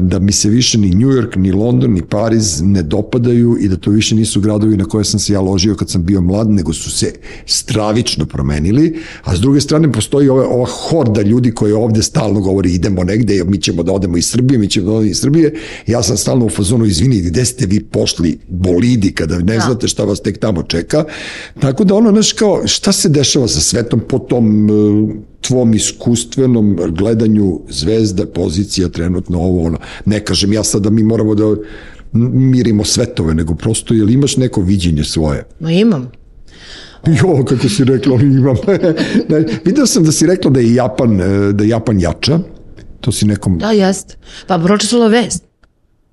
da mi se više ni New York, ni London, ni Pariz ne dopadaju i da to više nisu gradovi na koje sam se ja ložio kad sam bio mlad, nego su se stravično promenili, a s druge strane postoji ova, ova horda ljudi koji ovde stalno govori idemo negde, mi ćemo da odemo iz Srbije, mi ćemo da odemo iz Srbije. Ja sam stalno u fazonu, izvini, gde ste vi pošli bolidi kada ne da. znate šta vas tek tamo čeka. Tako da ono, znaš, kao, šta se dešava sa svetom po tom e, tvom iskustvenom gledanju zvezda, pozicija, trenutno ovo, ono. Ne kažem ja sad da mi moramo da mirimo svetove, nego prosto, jel imaš neko viđenje svoje? Ma imam. Jo, kako si rekla, imam. video sam da si rekla da je Japan, e, da je Japan jača. To si nekom... Da, jest. Pa pročitala vest.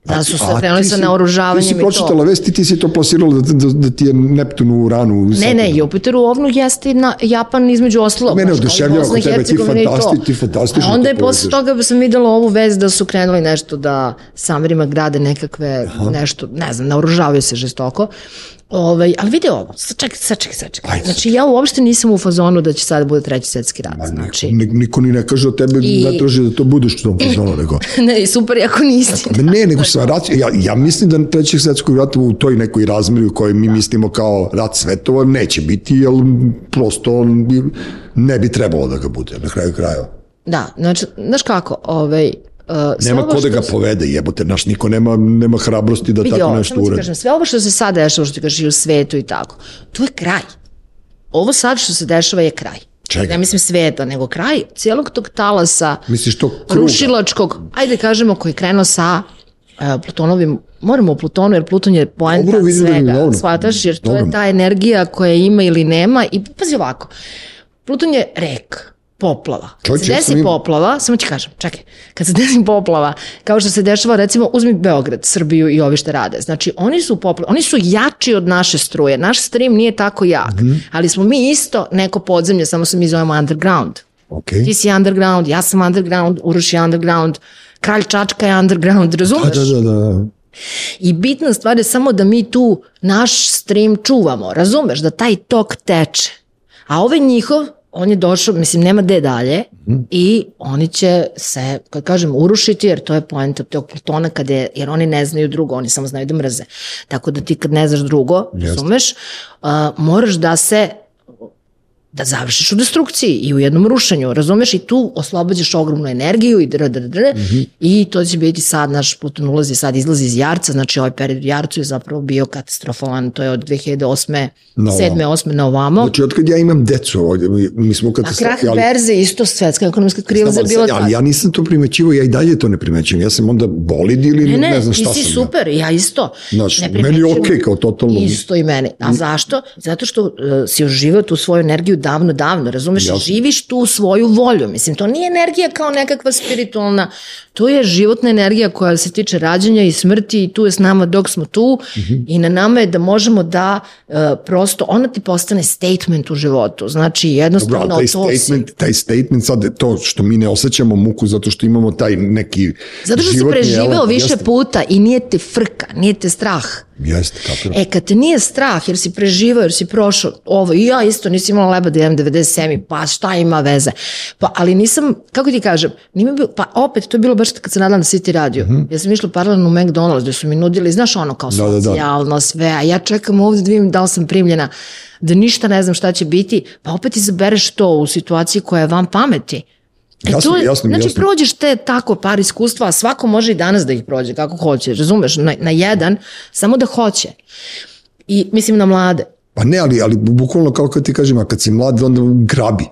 Da su se krenuli sa naoružavanjem i to. Ti si pročitala vesti, ti si to plasirala da, da, da ti je Neptun u ranu. Ne, ne, Jupiter u ovnu jeste na Japan između ostalog. Mene oduševljava kod tebe, ti, fantasti, ti fantastično. Onda je posle toga sam videla ovu vest da su krenuli nešto da samerima grade nekakve, Aha. nešto, ne znam, naoružavaju se žestoko. Ovaj, ali vidi ovo, sačekaj, sačekaj, sačekaj. Ajde. Znači, ja uopšte nisam u fazonu da će sad bude treći svetski rat. Ma, znači, niko, niko ni ne kaže o tebe, I... ne traži da to budeš u tom fazonu, nego... ne, super, ako nisi. Da. Ne, nego sa rat, ja, ja mislim da trećeg svetskog rata u toj nekoj razmeri u kojoj mi mislimo kao rat svetova neće biti, jer prosto on bi, ne bi trebalo da ga bude na kraju krajeva. Da, znači, znaš kako, ovaj, Uh, nema ko da ga povede, jebote, naš niko nema, nema hrabrosti da Vidio, tako nešto uradi. Kažem, sve ovo što se sad dešava, što ti kažeš i u svetu i tako, to je kraj. Ovo sad što se dešava je kraj. Čega? Ne mislim sveta, nego kraj cijelog tog talasa Misliš to kruga? rušilačkog, ajde kažemo, koji je krenuo sa uh, Plutonovim, moramo o Plutonu, jer Pluton je poenta Dobro, svega, da shvataš, jer to Dobro. je ta energija koja ima ili nema i pazi ovako, Pluton je rek, poplava. Kad se desi poplava, samo ti kažem, čekaj, kad se desi poplava, kao što se dešava, recimo, uzmi Beograd, Srbiju i ovi što rade. Znači, oni su poplava, oni su jači od naše struje. Naš stream nije tako jak, mm -hmm. ali smo mi isto neko podzemlje, samo se mi zovemo underground. Okay. Ti si underground, ja sam underground, Uroš je underground, Kralj Čačka je underground, razumeš? Da, da, da, da. I bitna stvar je samo da mi tu naš stream čuvamo, razumeš, da taj tok teče. A ovaj njihov on je došao, mislim, nema gde dalje mm. i oni će se, kad kažem, urušiti, jer to je poenta tog Plutona, kada je, jer oni ne znaju drugo, oni samo znaju da mrze. Tako da ti kad ne znaš drugo, razumeš, uh, moraš da se da završiš u destrukciji i u jednom rušenju, razumeš? I tu oslobađaš ogromnu energiju i dr, dr, dr, mm -hmm. i to će biti sad, naš Pluton ulazi, sad izlazi iz Jarca, znači ovaj period u Jarcu je zapravo bio katastrofalan, to je od 2008. No, 7. 8. na ovamo. Znači, otkad ja imam decu ovdje, mi smo katastrofali. A krah berze, isto svetska ekonomska kriza bila tako. Ali ja nisam to primećivo, ja i dalje to ne primećujem, ja sam onda bolid ili ne, ne, ne znam šta sam. Ne, ti si super, ja, ja isto. Znači, meni je okej okay, kao totalno. Isto i meni. A zašto? Zato što uh, si oživao tu svoju energiju davno, davno, razumeš, Jasne. živiš tu svoju volju, mislim, to nije energija kao nekakva spiritualna, to je životna energija koja se tiče rađanja i smrti i tu je s nama dok smo tu mm -hmm. i na nama je da možemo da uh, prosto, ona ti postane statement u životu, znači jednostavno Dobro, taj to statement, si... taj statement sad to što mi ne osjećamo muku zato što imamo taj neki Zato što si preživeo element, više jeste. puta i nije te frka, nije te strah. Jeste, kako E, kad te nije strah, jer si preživao, jer si prošao ovo, i ja isto nisam imala leba da imam 97, pa šta ima veze? Pa, ali nisam, kako ti kažem, nije bilo, pa opet, to je bilo baš kad se nadala na City radio. Mm -hmm. Ja sam išla paralelno u McDonald's, gde su mi nudili, znaš ono, kao da, socijalno, da, da. sve, a ja čekam ovde da vidim da li sam primljena, da ništa ne znam šta će biti, pa opet izabereš to u situaciji koja je vam pameti. E jasno, to, jasno, znači, jasno. prođeš te tako par iskustva, a svako može i danas da ih prođe kako hoće, razumeš, na, na jedan, samo da hoće. I mislim na mlade. Pa ne, ali, ali bukvalno kao kad ti kažem, a kad si mlad, onda grabi.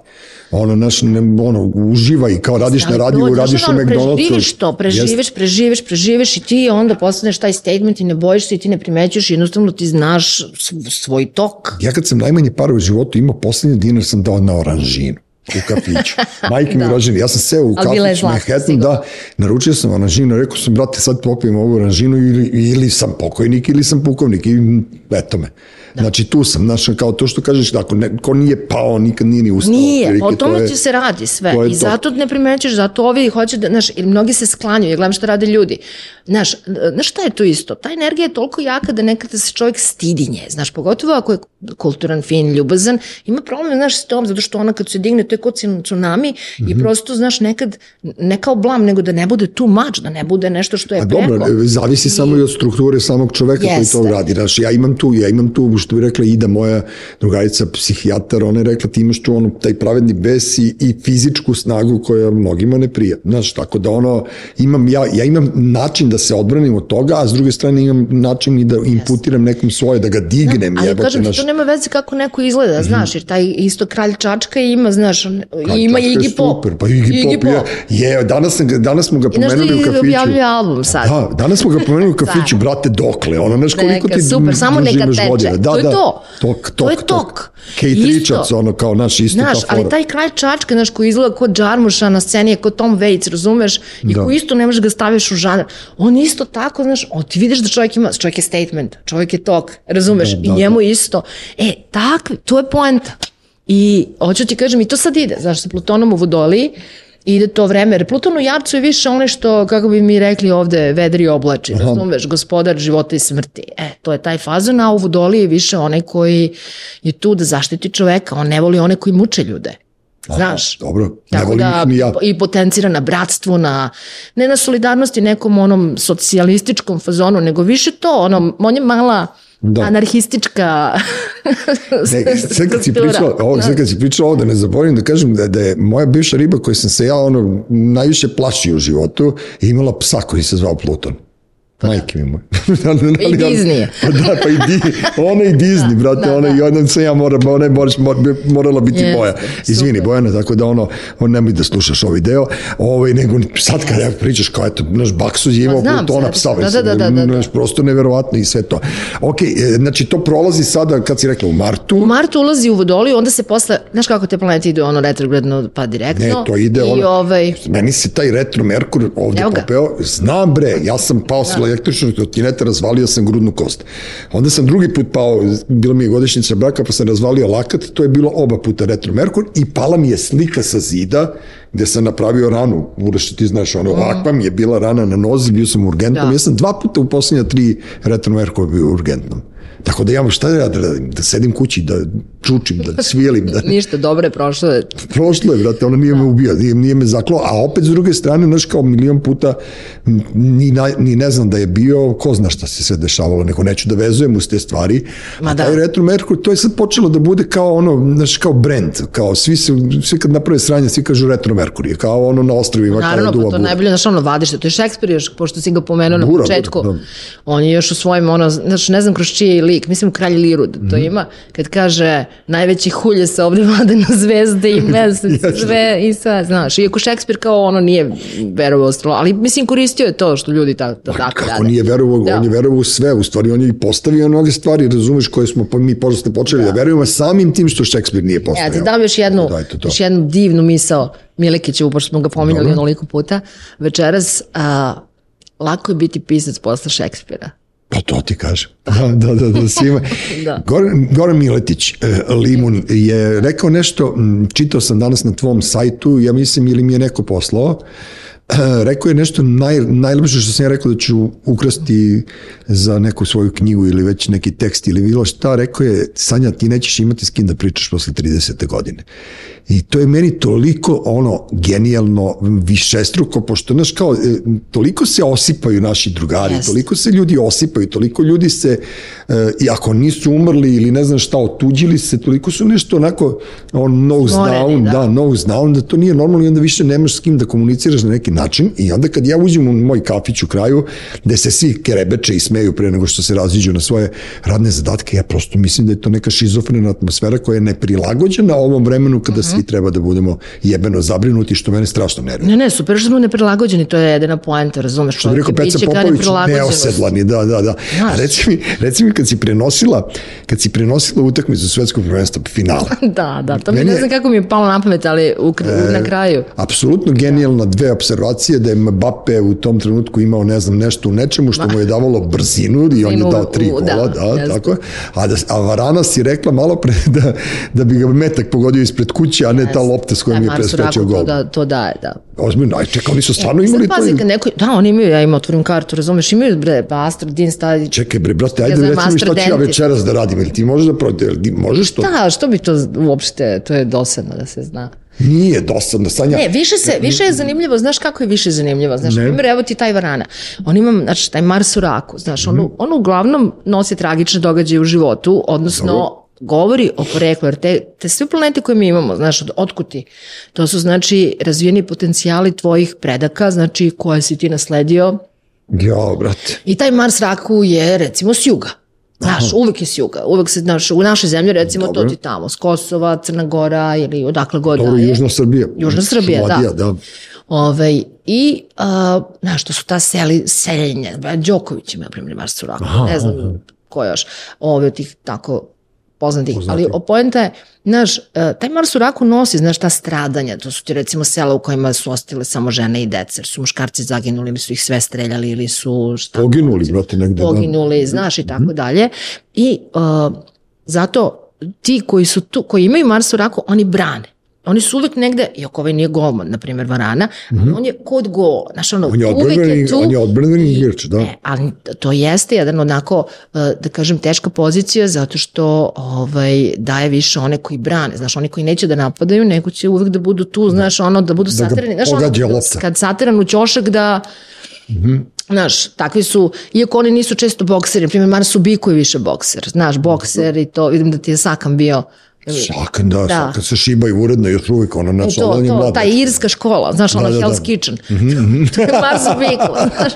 Ono, naš, ne, ono, uživaj, kao radiš na radiju, radiš u McDonald'su. Preživiš to, preživiš, preživiš, preživiš i ti onda postaneš taj statement i ne bojiš se i ti ne primećuješ, jednostavno ti znaš svoj tok. Ja kad sam najmanje para u životu imao, poslednji dinar sam dao na oranžinu. U kafiću. Majke mi Da. rođeni, ja sam seo u kafić Manhattan, da, naručio sam oranžinu, rekao sam, brate, sad popijem ovu oranžinu ili, ili sam pokojnik ili sam pukovnik i eto me. Znači tu sam, znaš, kao to što kažeš, da ako neko nije pao, nikad nije ni ustao. Nije, otprilike, o to tome je- ti se radi sve. to I to. zato ne primećeš, zato ovi hoće da, znaš, ili mnogi se sklanjaju, ja gledam šta rade ljudi. Znaš, znaš šta je to isto? Ta energija je toliko jaka da nekada se čovjek stidi nje, znaš, pogotovo ako je kulturan, fin, ljubazan, ima problem, znaš, s tom, zato što ona kad se digne, to je kod tsunami Mhm. i prosto, znaš, nekad, ne kao blam, nego da ne bude too much, da ne bude nešto što je A preko. dobro, zavisi samo i od strukture samog čoveka koji to Jeste. radi. Znaš, ja imam tu, ja imam tu, što bi rekla Ida, moja drugarica, psihijatar, ona je rekla ti imaš tu ono, taj pravedni bes i, i fizičku snagu koja mnogima ne prija. Znaš, tako da ono, imam, ja, ja imam način da se odbranim od toga, a s druge strane imam način i da imputiram nekom svoje, da ga dignem. Ali jebote, kažem ti, znaš. to nema veze kako neko izgleda, znaš, jer taj isto kralj Čačka ima, znaš, on- ima i Iggy Pop. Super, pa Iggy, Pop, je, je, danas, danas smo ga I da pomenuli u kafiću. objavljuje album sad. Da, danas smo ga pomenuli u kafiću, brate, dokle, ono, znaš koliko Neka, ti super, samo neka teče. Da, To je da, to. Tok, To tok, je tok. Kate Isto. Richards, ono, kao, naš, isto Znaš, ta fora. ali taj kralj Čačka, znaš, koji izgleda kod Džarmuša na sceni, je kod Tom Waits, razumeš? I Da. koji isto ne možeš ga staviš u žanr. On isto tako, znaš, on, ti vidiš da čovjek ima, čovjek je statement, čovjek je tok, razumeš? Da, I da, njemu isto. E, takvi, to je poenta. I hoću ti kažem, i to sad ide, znaš, sa Plutonom u Vodoliji, ide to vreme, jer Pluton u Jarcu je više onaj što, kako bi mi rekli ovde, vedri oblači, razumeš, gospodar života i smrti. E, to je taj fazon, a u Vodoliji je više onaj koji je tu da zaštiti čoveka, on ne voli one koji muče ljude. Znaš, Dobro, ne Tako volim da, ni ja. i potencira na bratstvu, na, ne na solidarnosti nekom onom socijalističkom fazonu, nego više to, ono, on je mala Da. anarhistička Ne, sve kad si pričao, ovo, sve kad si pričao ovo, da ne zaboravim da kažem da, da je moja bivša riba koju sam se ja ono, najviše plašio u životu, imala psa koji se zvao Pluton. Majke mi moje. I Disney. Pa da, pa i Di, ona i Disney, brate, da, ona da. i sam ja mora, ona je moraš, mor, morala biti Jeste, moja. Izvini, super. Bojana, tako da ono, on nemoj da slušaš ovaj deo, ovaj, nego sad kad ja pričaš kao eto, naš Baksuz je imao Pa Plutona psa, da, da, da, da, da. znaš, prosto neverovatno i sve to. Ok, e, znači to prolazi sada, kad si rekla, u martu, U martu ulazi u Vodoliju, onda se posle, znaš kako te planete idu ono retrogradno pa direktno. Ne, to ide I ono, ovaj, meni se taj retro Merkur ovde popeo, znam bre, ja sam pao sa električnog trotineta, razvalio sam grudnu kost. Onda sam drugi put pao, bila mi je godišnjica braka, pa sam razvalio lakat, to je bilo oba puta retro Merkur i pala mi je slika sa zida gde sam napravio ranu, Uroš, ti znaš, ono, ovakva mi je bila rana na nozi, bio sam urgentnom, Da. ja sam dva puta u posljednja tri retro Merkura bio urgentnom. Tako da ja, šta da radim, da sedim kući, da čučim, da svijelim, da ništa, dobro je prošlo. je. prošlo je, brate, ona nije me ubio, nije, nije me zaklo, a opet s druge strane, znaš, kao milion puta, ni, na, ni ne znam da je bio, ko zna šta se sve dešavalo, neko neću da vezujem uz te stvari, Ma a da. taj Retro Merkur, to je sad počelo da bude kao ono, znaš, kao brand, kao svi se, svi kad naprave sranje, svi kažu Retro Merkur, je kao ono na ostrovima, Naravno, kao pa duva to bura. najbolje, znaš, ono, vadište, to je Šekspir još, pošto si ga pomenuo na početku. da. On je još u svojim, ono, znaš, ne znam kroz čiji je lik, mislim kralj Lirud, to Mhm. ima, kad kaže, najveći hulje se ovde vade na zvezde i mesec, sve i sve, znaš, iako Šekspir kao ono nije verovao u astrolo, ali mislim koristio je to što ljudi ta, da tako Kako rade. nije verovao, Da. on je verovao u sve, u stvari on je i postavio mnoge stvari, razumeš, koje smo po- mi posle počeli da, verujemo samim tim što Šekspir nije Ja postavio. ti dam još jednu, Da, to. još jednu divnu misao Milikićevu, pošto smo ga pominjali onoliko puta večeras. A, lako je biti pisac posle Šekspira. Pa to ti kažem. Da, da, da, da svima. Da. Goran, Goran Miletić, e, Limun, je rekao nešto, čitao sam danas na tvom sajtu, ja mislim ili mi je neko poslao, rekao je nešto naj, najlepše što sam ja rekao da ću ukrasti za neku svoju knjigu ili već neki tekst ili bilo šta, rekao je, Sanja, ti nećeš imati s kim da pričaš posle 30. godine. I to je meni toliko ono genijalno, višestruko, pošto, znaš, kao, e, toliko se osipaju naši drugari, Jeste. toliko se ljudi osipaju, toliko ljudi se, e, i ako nisu umrli ili ne znam šta, otuđili se, toliko su nešto onako, on nose Smoreni, down, da. da. nose down, da to nije normalno i onda više nemaš s kim da komuniciraš na neki način i onda kad ja uđem u moj kafić u kraju, gde se svi kerebeče i smeju pre nego što se raziđu na svoje radne zadatke, ja prosto mislim da je to neka šizofrena atmosfera koja je neprilagođena ovom vremenu kada uh -huh. svi treba da budemo jebeno zabrinuti, što mene strašno nervira. Ne, ne, super što smo neprilagođeni, to je jedina poenta, razumeš? Što bi rekao Peca Popović, neosedlani, da, da, da. Znaš. A reci mi, reci mi kad si prenosila, kad si prenosila utakmicu svetskog prvenstva finala. da, da, to mi ne znam kako mi je palo na pamet, ali u, e, na kraju. Apsolutno genijalna dve observacije da je Mbappe u tom trenutku imao ne znam nešto u nečemu što mu je davalo brzinu i on je dao tri gola, da, da tako. A, da, a Varana si rekla malo pre da, da bi ga metak pogodio ispred kuće, a ne ta lopta s kojom je preskočio gol. To, da, to daje, da. Ozbiljno, aj čekaj, oni su stvarno e, imali pazi, to. Neko, da, oni imaju, ja im otvorim kartu, razumeš, imaju bre, Bastard, Din stadi. Čekaj bre, brate, ajde reci mi šta ću ja večeras da radim, ili ti možeš da prođe, možeš to? Da, što bi to uopšte, to je dosadno da se zna. Nije dosadno, Sanja. Ne, više, se, više je zanimljivo, znaš kako je više zanimljivo, znaš, ne. primjer, evo ti taj Varana, on ima, znači, taj Mars u raku, znaš, on, mm. on uglavnom nosi tragične događaje u životu, odnosno, Dobro govori o poreklu, jer te, te sve planete koje mi imamo, znaš, od, otkuti, to su, znači, razvijeni potencijali tvojih predaka, znači, koje si ti nasledio. Ja, brate. I taj Mars raku je, recimo, s juga. Znaš, uvek je s juga. Uvek se, znaš, u našoj zemlji, recimo, Dobre. to ti tamo, s Kosova, Crna Gora ili odakle god Dobro, da. Južna Srbija. Južna Srbija, Šumadija, da. da. Ove, ovaj, I, uh, znaš, to su ta seli, seljenja. Đoković ima, primjer, raku. Ne znam aha. ko još. Ove, tih tako poznatih, Poznati. ali poenta je, znaš, e, taj Mars u raku nosi, znaš, ta stradanja, to su ti recimo sela u kojima su ostale samo žene i deca, jer su muškarci zaginuli ili su ih sve streljali ili su šta... Poginuli, brate, negde. Da. Poginuli, da. znaš, i tako mm -hmm. dalje. I uh, zato ti koji su tu, koji imaju Mars u raku, oni brane. Oni su uvek negde, iako ovaj nije golman, na primjer Varana, mm -hmm. on je kod gola. Znaš, ono, on je odbrani, je tu, on je odbrani igrač, da. Ne, ali to jeste jedan onako, e, da kažem, teška pozicija, zato što ovaj, daje više one koji brane. Znaš, oni koji neće da napadaju, nego će uvek da budu tu, znaš, ono, da budu da satirani. Znaš, ono, kad satiran u ćošak da... Mm -hmm. Znaš, takvi su, iako oni nisu često bokseri, na primjer Marsu Biko je više bokser, znaš, bokser i to, vidim da ti je Sakam bio Sakan, da, da. Sakan se šibaju uredno još uvijek, ono, na to, to, to, ta irska škola, znaš, ono, da, da, Hell's da. Kitchen. Mm -hmm. to je Mars Bikla, znaš.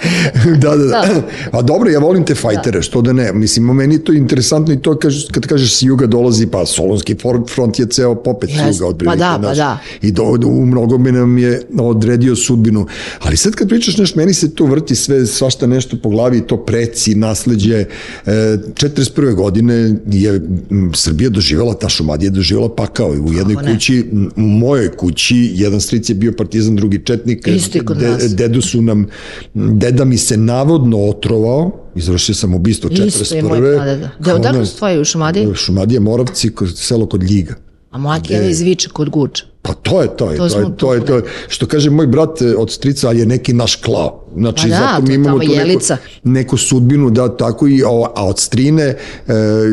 da, da, da. A dobro, ja volim te fajtere, da. što da ne. Mislim, meni to interesantno i to kaž, kad kažeš s juga dolazi, pa Solonski front je ceo popet yes. juga od Pa da, pa da. I do, u mnogo mi nam je odredio sudbinu. Ali sad kad pričaš nešto, meni se to vrti sve, svašta nešto po glavi, to preci, nasleđe. E, 41. godine je Srbija doživjela ta šuma mlad je doživjela pakao u jednoj Kako kući, u mojoj kući, jedan stric je bio partizan, drugi četnik, kod de, nas. dedu su nam, deda mi se navodno otrovao, izvršio sam ubistvo 41. Isto je moj deda. Da, odakle su tvoji u Šumadiji? Šumadije, Moravci, selo kod Ljiga. A moja kjeva iz Viča kod Guča. Pa to je to, to, je, to, je, to, je, to je, što kaže moj brat e, od strica, je neki naš klao. Znači, pa da, zato mi imamo tu neku, neku sudbinu, da, tako i, a od strine, e,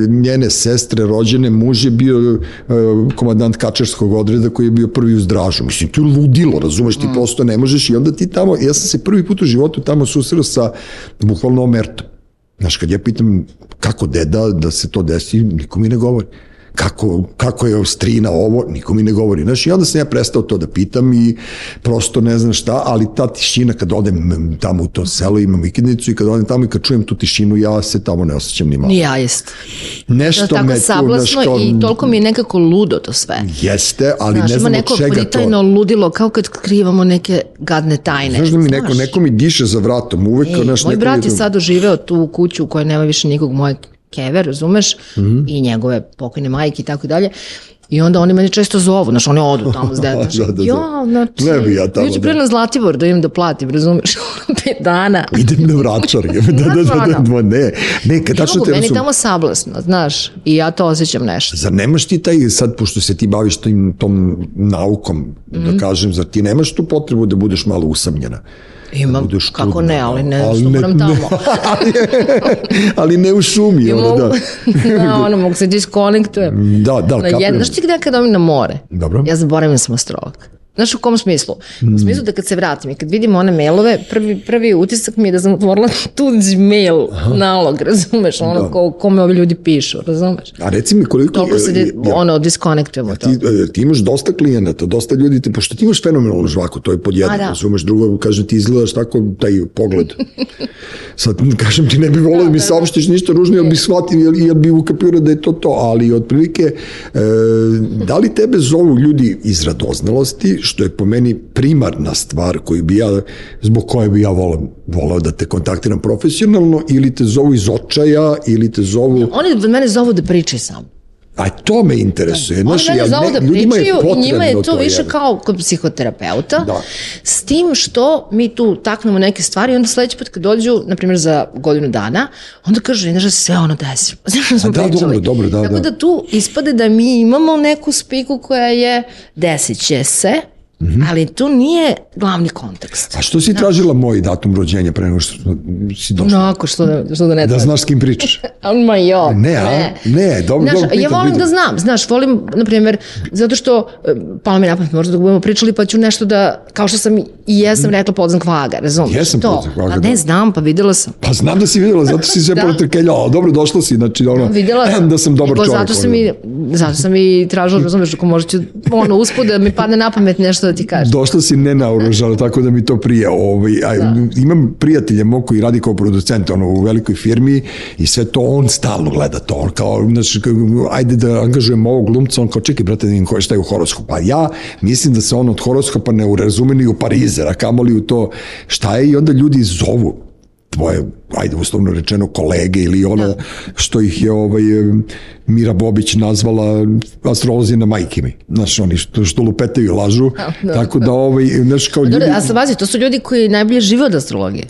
njene sestre, rođene, muž je bio e, komandant kačarskog odreda koji je bio prvi u zdražu. Mislim, to je ludilo, razumeš, ti mm. prosto ne možeš i onda ti tamo, ja sam se prvi put u životu tamo susreo sa bukvalno omertom. Znaš, kad ja pitam kako deda da se to desi, niko mi ne govori kako, kako je strina ovo, niko mi ne govori. Znaš, i onda sam ja prestao to da pitam i prosto ne znam šta, ali ta tišina kad odem tamo u to selo, imam vikendnicu i kad odem tamo i kad čujem tu tišinu, ja se tamo ne osjećam ni malo. Ni ja jest. Nešto to me tu, znaš, kao, i toliko mi je nekako ludo to sve. Jeste, ali znaš, ne znam od čega to. Znaš, ima neko ludilo, kao kad krivamo neke gadne tajne. Znaš da mi neko, neko mi diše za vratom, uvek. Ej, naš, moj brat je sad doživeo tu kuću u kojoj nema više nikog mojeg kever, razumeš, mm -hmm. i njegove pokojne majke i tako dalje. I onda oni mene često zovu, znaš, oni odu tamo s detom. da, da, da. Ja, znači, ne bi ja tamo. Juče pre na Zlatibor da im da platim, razumeš, pet dana. Idem na vračar, da, da, da, da, da, ne, ne, kad tačno te Meni tamo sablasno, znaš, i ja to osjećam nešto. Zar nemaš ti taj, sad, pošto se ti baviš tim, tom naukom, mm -hmm. da mhm. kažem, zar ti nemaš tu potrebu da budeš malo usamljena? Imam, da kako čudno, ne, ali ne, ali ne, tamo. Ne, ali, ali ne u šumi, ono, da. da, ono, mogu se diskonektujem. Da, da, kapiram. Što ti gde kad na more? Dobro. Ja zaboravim sam astrolog. Znaš u kom smislu? U smislu da kad se vratim i kad vidim one mailove, prvi, prvi utisak mi je da sam otvorila tuđi mail nalog, razumeš, ono Da. ko, kome ovi ljudi pišu, razumeš? A reci mi koliko... Toliko se, je- je- ono, diskonektujemo to. ti, e, ti imaš dosta klijenata, dosta ljudi, te, pošto ti imaš fenomenalnu žvaku, to je pod jedno, da. razumeš, drugo, kažem, ti izgledaš tako, taj pogled. Sad, kažem ti, ne bi volio da, mi saopštiš ništa ružno, jer bi shvatio, jer, jer bi ukapirao da je to to, ali otprilike, e, da li tebe zovu ljudi iz radoznalosti, što je po meni primarna stvar koju bi ja, zbog koje bi ja volao, volao da te kontaktiram profesionalno, ili te zovu iz očaja, ili te zovu... Oni od mene zovu da pričaju sam. A to me interesuje. Oni Znaš, mene ja zovu ne, da je pričaju i njima je potrebno to više jer- kao kod psihoterapeuta. Da. S tim što mi tu taknemo neke stvari i onda sledeći put kad dođu, na primjer za godinu dana, onda kažu, znaš da se sve ono desi. Znaš da smo da, pričali. dobro, dobro, da, Tako da. da tu ispade da mi imamo neku spiku koja je desit će se, Mhm. ali tu nije glavni kontekst. A što si tražila moj datum rođenja pre nego što si došla? Onako, što da, što da ne Da znaš s kim pričaš. Ma jo. Ne, a? Ne, dobro, Znaš, dobro, ja volim pitam. da znam, znaš, volim, na primjer, zato što, e, palo mi napamet, možda da budemo pričali, pa ću nešto da, kao što sam i jesam rekla podzan kvaga, razumiješ? Jesam to. Podzan Kvaga, Pa da. ne znam, pa videla sam. Pa znam da si videla, zato si sve Da. da. protrkeljala. Dobro, došla si, znači, ono, Videla sam. da sam dobar Nego čovjek. Zato sam, i, zato sam i tražila, razumiješ, ako možda ću, ono, uspud da mi padne na pamet nešto da ti kažem. Došla si nenaoružana, tako da mi to prija. Ovaj, a, Imam prijatelja mog koji radi kao producent ono, u velikoj firmi i sve to on stalno gleda to. On kao, znači, ajde da angažujemo ovog glumca, on kao, čekaj, brate, da vidim ko je šta je u horoskopu. Pa ja mislim da se on od horoskopa ne urazume ni u Parizer, a kamoli u to šta je i onda ljudi zovu tvoje, ajde uslovno rečeno, kolege ili ono Da. što ih je ovaj, Mira Bobić nazvala astrolozi na majke mi. Znaš, oni što, što lupetaju i lažu. Da. Tako da, ovaj, znaš, kao ljudi... A sad vazi, to su ljudi koji najbolje žive od astrologije.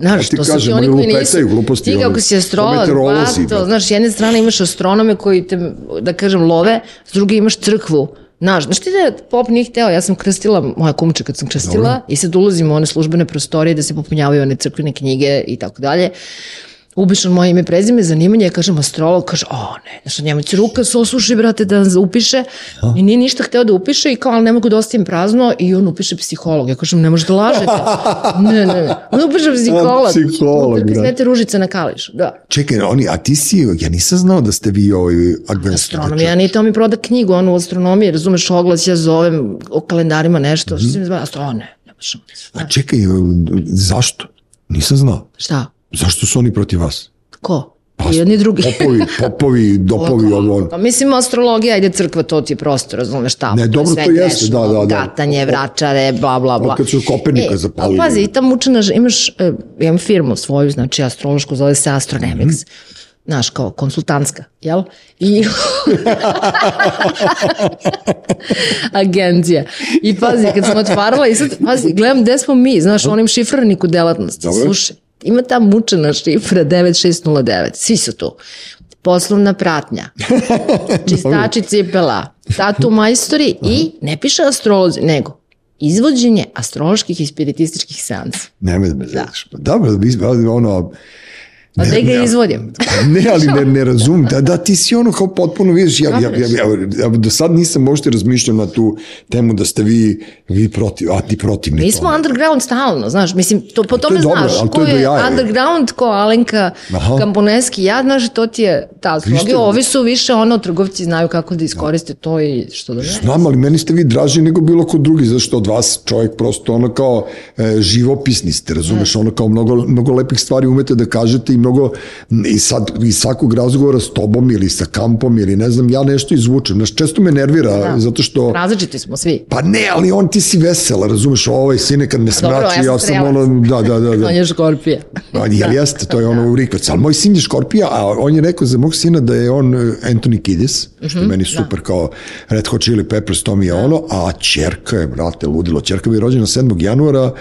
Znaš, ti to su kažem, ti oni koji nisu, lupetaju gluposti, ti kako si astrolog, pa to, znaš, s jedne strane imaš astronome koji te, da kažem, love, s druge imaš crkvu, Znaš, znaš ti da pop nije hteo, ja sam krstila moja kumča kad sam krstila Dobro. i sad ulazimo u one službene prostorije da se popunjavaju one crkvene knjige i tako dalje. Upišem moje ime, prezime, zanimanje, ja kažem astrolog, kaže, o ne, znaš, njemu će ruka se osuši, brate, da upiše i nije ništa hteo da upiše i kao, ali ne mogu da ostavim prazno i on upiše psiholog. Ja kažem, ne možeš da lažete. ne, ne, ne. On upiše psiholog. Psiholog, da. Svete ružice na kališu, da. Čekaj, oni, a ti si, ja nisam znao da ste vi ovaj adventski. Astronomija, nije to mi proda knjigu, onu u astronomiji, razumeš oglas, ja zovem o kalendarima nešto, što si mi zove, astro, ne, nema šanse. A čekaj, zašto? Nisam znao. Šta? Zašto su oni protiv vas? Ko? I jedni drugi. Popovi, popovi, dopovi, ovo ono. Pa mislim, astrologija, ajde crkva, to ti je prosto, razumeš šta. Ne, dobro, to jeste, da, da, da. Gatanje, vračare, bla, bla, bla. Kad su Kopernika E, zapalili. ali Pazi, i ta mučena, ž- imaš, e, ja imam firmu svoju, znači astrološku, zove se Astronemics. Mhm. Znaš, kao konsultantska, jel? I... Agencija. I pazi, kad sam otvarala i sad, pazi, gledam gde smo mi, znaš, onim šifraniku delatnosti. Slušaj, ima ta mučena šifra 9609, svi su tu. Poslovna pratnja, čistači cipela, tatu majstori i ne piše astrolozi, nego izvođenje astroloških i spiritističkih seansa. Nemoj da me zezaš. Dobro, vi- ono, A da ga izvodim. Ne, ali ne, ne razumem. Da, da, ti si ono kao potpuno, vidiš, ja, ja, ja, ja, ja do sad nisam uopšte razmišljao na tu temu da ste vi, vi protiv, a ti protivni Mi smo underground stalno, znaš, mislim, to, po tome dobro, znaš, to ko je underground, ko Alenka Aha. Kamponeski, ja, znaš, to ti je ta astrologija, ovi su više ono, trgovci znaju kako da iskoriste to i što da ne. Znam, ali meni ste vi draži nego bilo ko drugi, zašto od vas čovjek prosto ono kao e, živopisni ste, razumeš, ono kao mnogo, mnogo lepih stvari umete da kažete i mnogo, i sad, iz svakog razgovora s tobom ili sa kampom ili ne znam, ja nešto izvučem, znaš, često me nervira, Da. zato što... Različiti smo svi. Pa ne, ali on ti si vesela, razumeš, ovaj sine kad me Dobro, smrači, ja sam ja sam ono, da, da, da, da. On je škorpija. Pa, jel jeste, to je ono u Rikvac. Ali moj sin je Škorpija, a on je rekao za mog sina da je on eh, Anthony Kiddis, što Mhm, je meni super kao Red Hot Chili Peppers, to mi je ono, a čerka je, brate, ludilo. Čerka mi je rođena 7. januara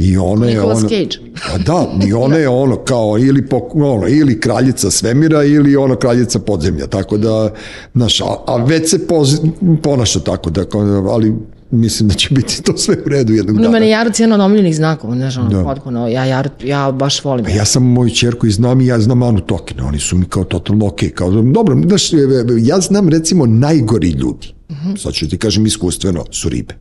i ona je Nicolas ono... Cage. A da, i ona je ono kao ili, po, ono, ili kraljica svemira ili ono kraljica podzemlja, tako da, znaš, a, a već se poz, ponaša tako, da, ali mislim da će biti to sve u redu jednog dana. meni Jarut jedan od omiljenih znakova, znaš, ono, Da. potpuno, ja Jarut, ja baš volim. Pa ja sam moju čerku i znam i ja znam Anu Tokina, oni su mi kao totalno okej, kao, dobro, znaš, ja znam recimo najgori ljudi, sad ću ti kažem iskustveno, su ribe.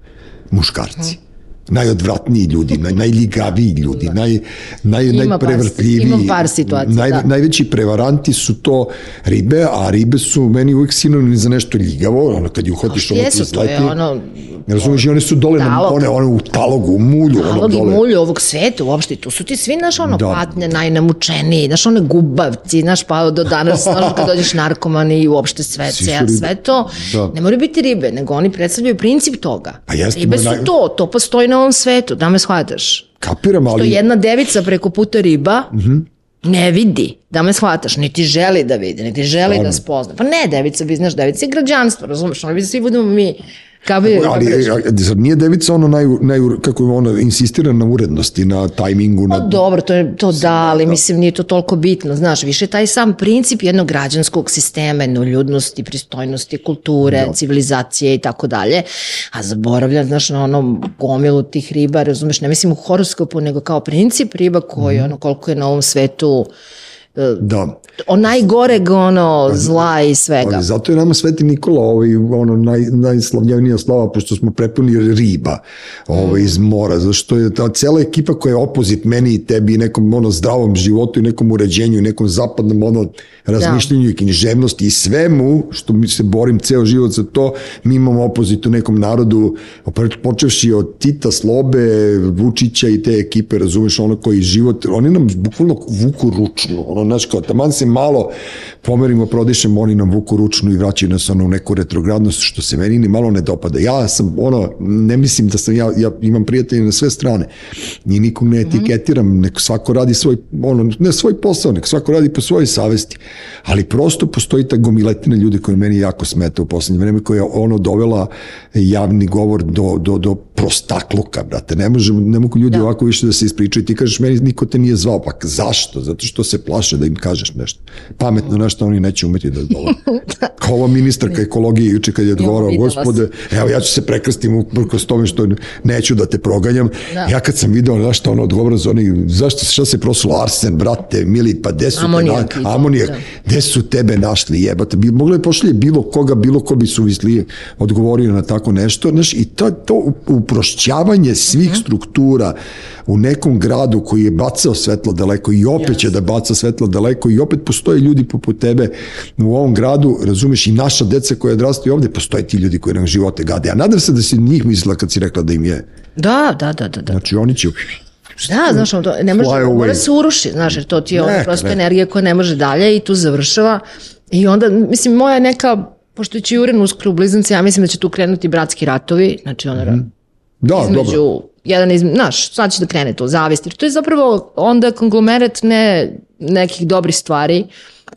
muškarci. Najodvratniji ljudi, naj, najljigaviji ljudi, naj, naj, Ima par- najprevrtljiviji. ima par situacija, naj, da. Najveći prevaranti su to ribe, a ribe su meni uvijek sinonim za nešto ljigavo, ono kad ju uhvatiš, ono ti izleti. ono, Ne razumiješ, i one su dole, na, Talog. one, one u talogu, u mulju, ono Alog i dole. mulju ovog sveta uopšte, tu su ti svi, znaš, ono, Da. da. patnje najnamučeniji, znaš, one gubavci, znaš, pa do danas, znaš, kad dođeš narkomani i uopšte sve, sve, sve to, Da. ne moraju biti ribe, nego oni predstavljaju princip toga. Pa jeste, ribe su naj- to, to postoji na ovom svetu, da me shvataš. Kapiram, ali... jedna devica preko puta riba, Mhm. ne vidi, da me shvataš, niti želi da vidi, niti želi Stvarno. da spozna. Pa ne, devica bi, znaš, devica je građanstvo, razumeš, ono bi svi budemo mi, kao bi, Ali, zar nije devica ono naj, naj, kako je ono, insistira na urednosti, na tajmingu, Pa na... dobro, to je to da, ali mislim nije to toliko bitno, znaš, više taj sam princip jednog građanskog sistema, jednoljudnosti, pristojnosti, kulture, civilizacije i tako dalje, a zaboravlja, znaš, na onom gomilu tih riba, razumeš, ne mislim u horoskopu, nego kao princip riba koji, Mhm. ono, koliko je na ovom svetu Da. o najgoreg, ono, zla i svega. Ali zato je nama Sveti Nikola ovaj, ono, naj, najslavljenija slava, pošto smo prepuni riba ovaj, iz mora, zašto je ta cela ekipa koja je opozit meni i tebi i nekom ono, zdravom životu i nekom uređenju i nekom zapadnom ono, razmišljenju i književnosti i svemu što mi se borim ceo život za to, mi imamo opozit u nekom narodu, počevši od Tita, Slobe, Vučića i te ekipe, razumeš, ono koji život, oni nam bukvalno vuku ručnu, ono, znaš, kao, taman se malo pomerimo, prodišemo, oni nam vuku ručnu i vraćaju nas ono u neku retrogradnost, što se meni ni malo ne dopada. Ja sam, ono, ne mislim da sam, ja, ja imam prijatelje na sve strane i nikog ne etiketiram, nek svako radi svoj, ono, ne svoj posao, nek svako radi po svojoj savesti, ali prosto postoji ta gomiletina ljudi koji meni jako smeta u poslednje vreme, koja je ono dovela javni govor do, do, do prostakluka, brate, ne, možemo, ne mogu ljudi da. ovako više da se ispričaju, ti kažeš meni niko te nije zvao, pa zašto? Zato što se plaše da im kažeš nešto. Pametno nešto oni neće umeti da odgovore. Kao ova ministarka ekologije juče kad je odgovorao, videla gospode, evo ja ću se prekrstim uprkos tome što neću da te proganjam. Da. Ja kad sam video na što ono odgovara za oni, zašto, šta se prosulo Arsen, brate, mili, pa gde su Amonijak te na, amonijak, da. gde su tebe našli jebate, bi, moglo je pošalje bilo koga, bilo ko bi suvislije odgovorio na tako nešto, znaš, i to, to uprošćavanje svih struktura u nekom gradu koji je bacao svetlo daleko i opet će da baca svetlo daleko i opet postoje ljudi poput tebe u ovom gradu, razumeš, i naša deca koja odrastaju ovde, postoje ti ljudi koji nam živote gade. A nadam se da si njih mislila kad si rekla da im je. Da, da, da, da. da. Znači, oni će... Da, znaš, ono, to ne može, mora se uruši, znaš, jer to ti je ono prosto ne. energija koja ne može dalje i tu završava. I onda, mislim, moja neka, pošto će Juren uskoro u ja mislim da će tu krenuti bratski ratovi, znači ono, Da, između, dobro. jedan iz, znaš, sad će da krene to, zavist, jer to je zapravo onda konglomerat ne nekih dobrih stvari,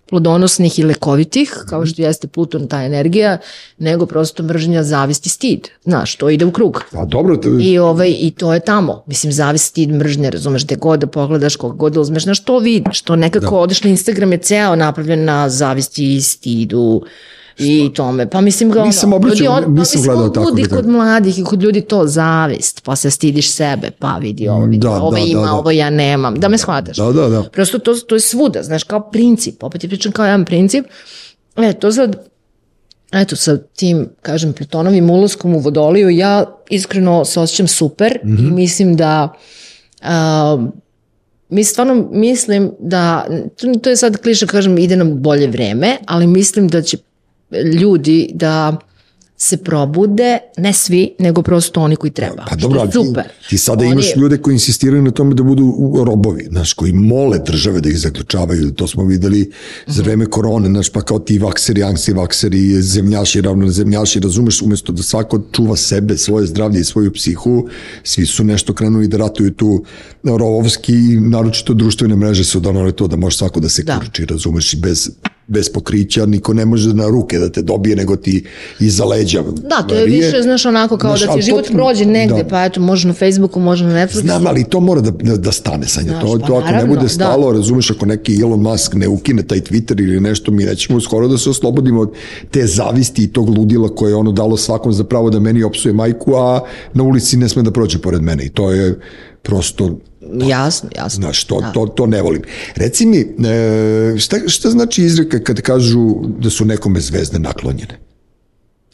plodonosnih i lekovitih, kao što jeste Pluton, ta energija, nego prosto mržnja, zavist i stid. Znaš, to ide u krug. Pa dobro, to, I, ovaj, I to je tamo. Mislim, zavist, stid, mržnje, razumeš, gde god da pogledaš, koga god da uzmeš, na što vidiš. To nekako da. odeš na Instagram je ceo napravljen na zavisti i stidu i tome. Pa mislim ga ono, Nisam obraćao, ljudi, nisam pa mislim, gledao tako ljudi, kod mladih i kod ljudi to zavist, pa se stidiš sebe, pa vidi ovo, vidi, Da, ovo da, ima, da, da. ovo ja nemam. Da me shvataš. da, da, da. Prosto to, to je svuda, znaš, kao princip, opet je pričam kao jedan princip. E, to sad, eto, sa tim, kažem, Plutonovim ulaskom u Vodoliju, ja iskreno se osjećam super mm -hmm. i mislim da a, mi stvarno mislim da, to, to je sad kliša, kažem, ide nam bolje vreme, ali mislim da će ljudi da se probude, ne svi, nego prosto oni koji treba. Pa dobro, ali ti, super. ti sada Oni- imaš ljude koji insistiraju na tome da budu robovi, znaš, koji mole države da ih zaključavaju, to smo videli za vreme korone, znaš, pa kao ti vakseri, anksivakseri, zemljaši, ravno zemljaši, razumeš, umesto da svako čuva sebe, svoje zdravlje i svoju psihu, svi su nešto krenuli da ratuju tu rovovski, naročito društvene mreže su donale to da može svako da se Da. kurči, razumeš, i bez bez pokrića, niko ne može na ruke da te dobije, nego ti iza leđa. Da, to je verije. više, znaš, onako kao Znaš, da ti život to- prođe negde, da. pa eto, može na Facebooku, može na Netflixu. Znam, ali to mora da, da, da stane sa nje. Znaš, To, pa to ako ne naravno, bude da. stalo, razumeš, ako neki Elon Musk ne ukine taj Twitter ili nešto, mi nećemo skoro da se oslobodimo od te zavisti i tog ludila koje je ono dalo svakom za pravo da meni opsuje majku, a na ulici ne sme da prođe pored mene. I to je prosto Jasno, jasno. Znaš, to, Da. to, to ne volim. Reci mi, e, šta, šta znači izreka kad kažu da su nekome zvezde naklonjene?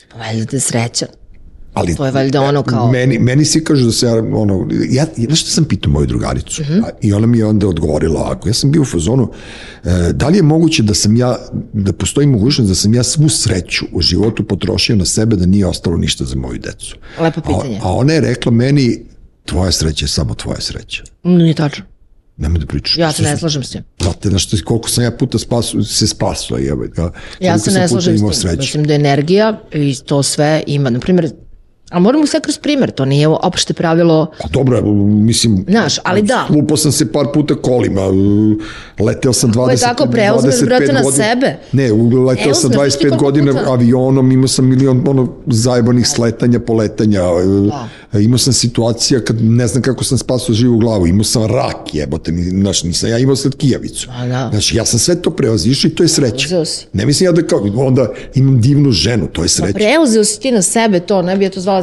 Pa valjda da je srećan. Ali, To je valjda ono kao- Meni, meni svi kažu da se ja, ono, ja, znaš šta sam pitao moju drugaricu? Mhm. A, I ona mi je onda odgovorila ovako. Ja sam bio u fazonu, e, da li je moguće da sam ja, da postoji mogućnost da sam ja svu sreću u životu potrošio na sebe da nije ostalo ništa za moju decu? Lepo pitanje. A, a ona je rekla meni, tvoja sreća je samo tvoja sreća. Nije tačno. Nemoj da pričaš. Ja se ne slažem s tim. Znate, znaš, koliko sam ja puta spasu, se spasao, jebe. ga. Ja Koliko se ne slažem s tim. sreću. Mislim da energija i to sve ima. Na primjer, a moramo sve kroz primjer, to nije opšte pravilo Pa dobro, mislim... Znaš, ali da. Lupao sam se par puta kolima, leteo sam 20... je tako, preuzmeš, 25 brate, na godina. sebe. Ne, leteo sam znaš ti 25 koliko godina puta- avionom, imao sam milion ono, zajebanih sletanja, poletanja, da. imao sam situacija kad ne znam kako sam spasao živu glavu, imao sam rak, jebote, znaš, nisam ja imao sad kijavicu. A, da. Znači, ja sam sve to preozišao i to je sreća. Preuzeo si. Ne mislim ja da kao, onda imam divnu ženu, to je sreća. Preuzeo si ti na sebe to, ne bi ja to zvala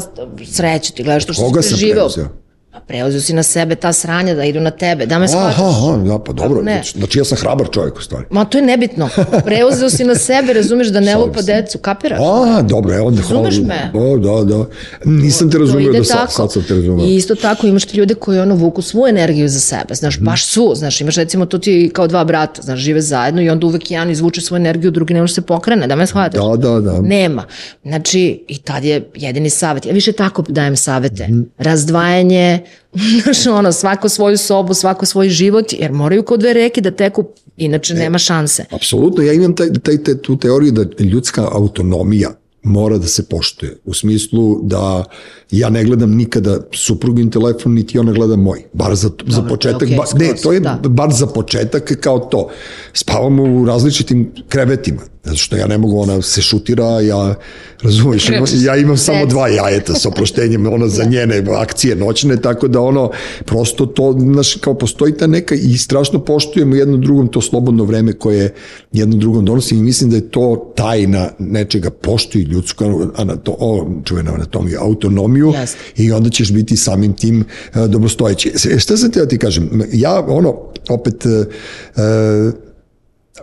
sreće, ti gledaš to što Koga sam preuzeo? Pa preuzeo si na sebe ta sranja da idu na tebe, da me shvataš. Aha, aha, da, pa dobro, ne? znači, znači ja sam hrabar čovjek u stvari. Ma to je nebitno. Preuzeo si na sebe, razumeš da ne lupa decu, kapiraš? A, dobro, evo onda hvala. Razumeš me? O, da, da. Nisam te razumio do sad, sad sam te razumio. I isto tako imaš ti ljude koji ono vuku svu energiju za sebe, znaš, Mhm. baš svu, znaš, imaš recimo to ti kao dva brata, znaš, žive zajedno i onda uvek jedan izvuče svoju energiju, drugi ne može se pokrene, da me shvataš? Da, da, da. Nema. Znači, i tad je jedini savjet. Ja više tako dajem savete. Mhm. Razdvajanje, znaš, ono, svako svoju sobu, svako svoj život, jer moraju kod dve reke da teku, inače E. nema šanse. Apsolutno, ja imam taj, taj, taj, tu teoriju da ljudska autonomija mora da se poštuje. U smislu da ja ne gledam nikada suprugin telefon, niti ona gleda moj. Bar za, za to je početak. okej, ba, ne, to je da. bar za početak kao to. Spavamo u različitim krevetima. Zato što ja ne mogu, ona se šutira, ja razumiješ, ja imam samo dva jajeta sa oproštenjem, ono za njene akcije noćne, tako da ono, prosto to, znaš, kao postoji ta neka i strašno poštujemo jedno drugom to slobodno vreme koje jedno drugom donosi i mislim da je to tajna nečega, poštuj ljudsku anato, o, čuvenu anatomiju, autonomiju Jeste. i onda ćeš biti samim tim uh, dobrostojeći. E, Šta sam te da ti kažem? Ja, ono, opet, uh,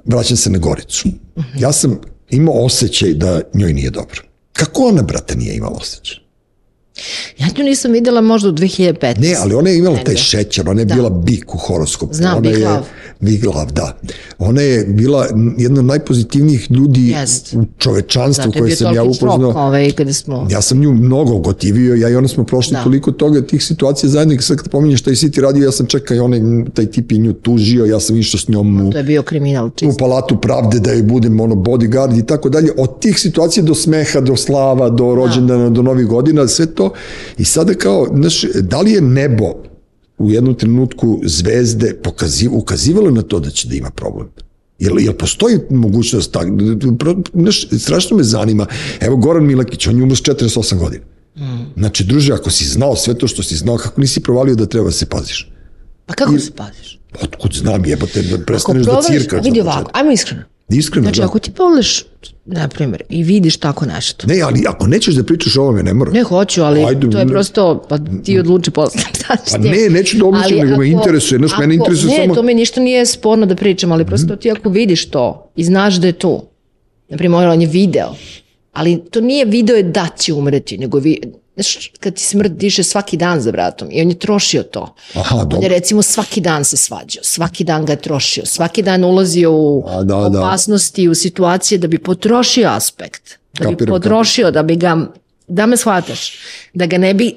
vraćam se na Goricu. Ja sam imao osjećaj da njoj nije dobro. Kako ona, brate, nije imala osjećaj? Ja nju nisam videla možda u 2015. Ne, ali ona je imala taj šećer, ona je bila bik u horoskopu. Znam, ona bik je, lav. Big Love, da. Ona je bila jedna od najpozitivnijih ljudi Jest. u čovečanstvu Zato je koje sam ja upoznao. ovaj, kada smo... Ja sam nju mnogo gotivio, ja i ona smo prošli Da. toliko toga, tih situacija zajedno, sad kad pominješ taj si ti radio, ja sam čekao i onaj, taj tip je nju tužio, ja sam išao s njom u, To je bio kriminal u čist. palatu pravde da joj budem ono bodyguard i tako dalje. Od tih situacija do smeha, do slava, do rođendana, do novih godina, sve to. I sada kao, znaš, da li je nebo u jednom trenutku zvezde pokazi, ukazivalo na to da će da ima problem? Jel, jel postoji mogućnost tak, znaš, strašno me zanima. Evo Goran Milakić, on je umro s 48 godina. Znači, druže, ako si znao sve to što si znao, kako nisi provalio da treba da se paziš? Pa kako se paziš? Otkud znam, jebote, da Ako prestaneš da cirkaš. vidi na ovako, početku. ajmo iskreno. Iskreno, Znači, da. ako ti povoliš, na primjer, i vidiš tako nešto, Ne, ali ako nećeš da pričaš o ovome, ne mora. Ne hoću, ali Ajde, to je prosto, pa ti odluči posle ćeš Pa ne, neću da odlučim, nego me ako- interesuje, znaš, mene ako- interesuje ne, samo- Mhm. to mi ništa nije sporno da pričam, ali prosto ti ako vidiš to i znaš da je to, na primjer, on je video, ali to nije video je da će umreti, nego vi, znaš, kad ti smrt diše svaki dan za bratom i on je trošio to. Aha, On dobro. je recimo svaki dan se svađao, svaki dan ga je trošio, svaki dan ulazio u A, da, da. opasnosti, u situacije da bi potrošio aspekt, da bi Kapiram, potrošio, da bi ga, da me shvataš, da ga ne bi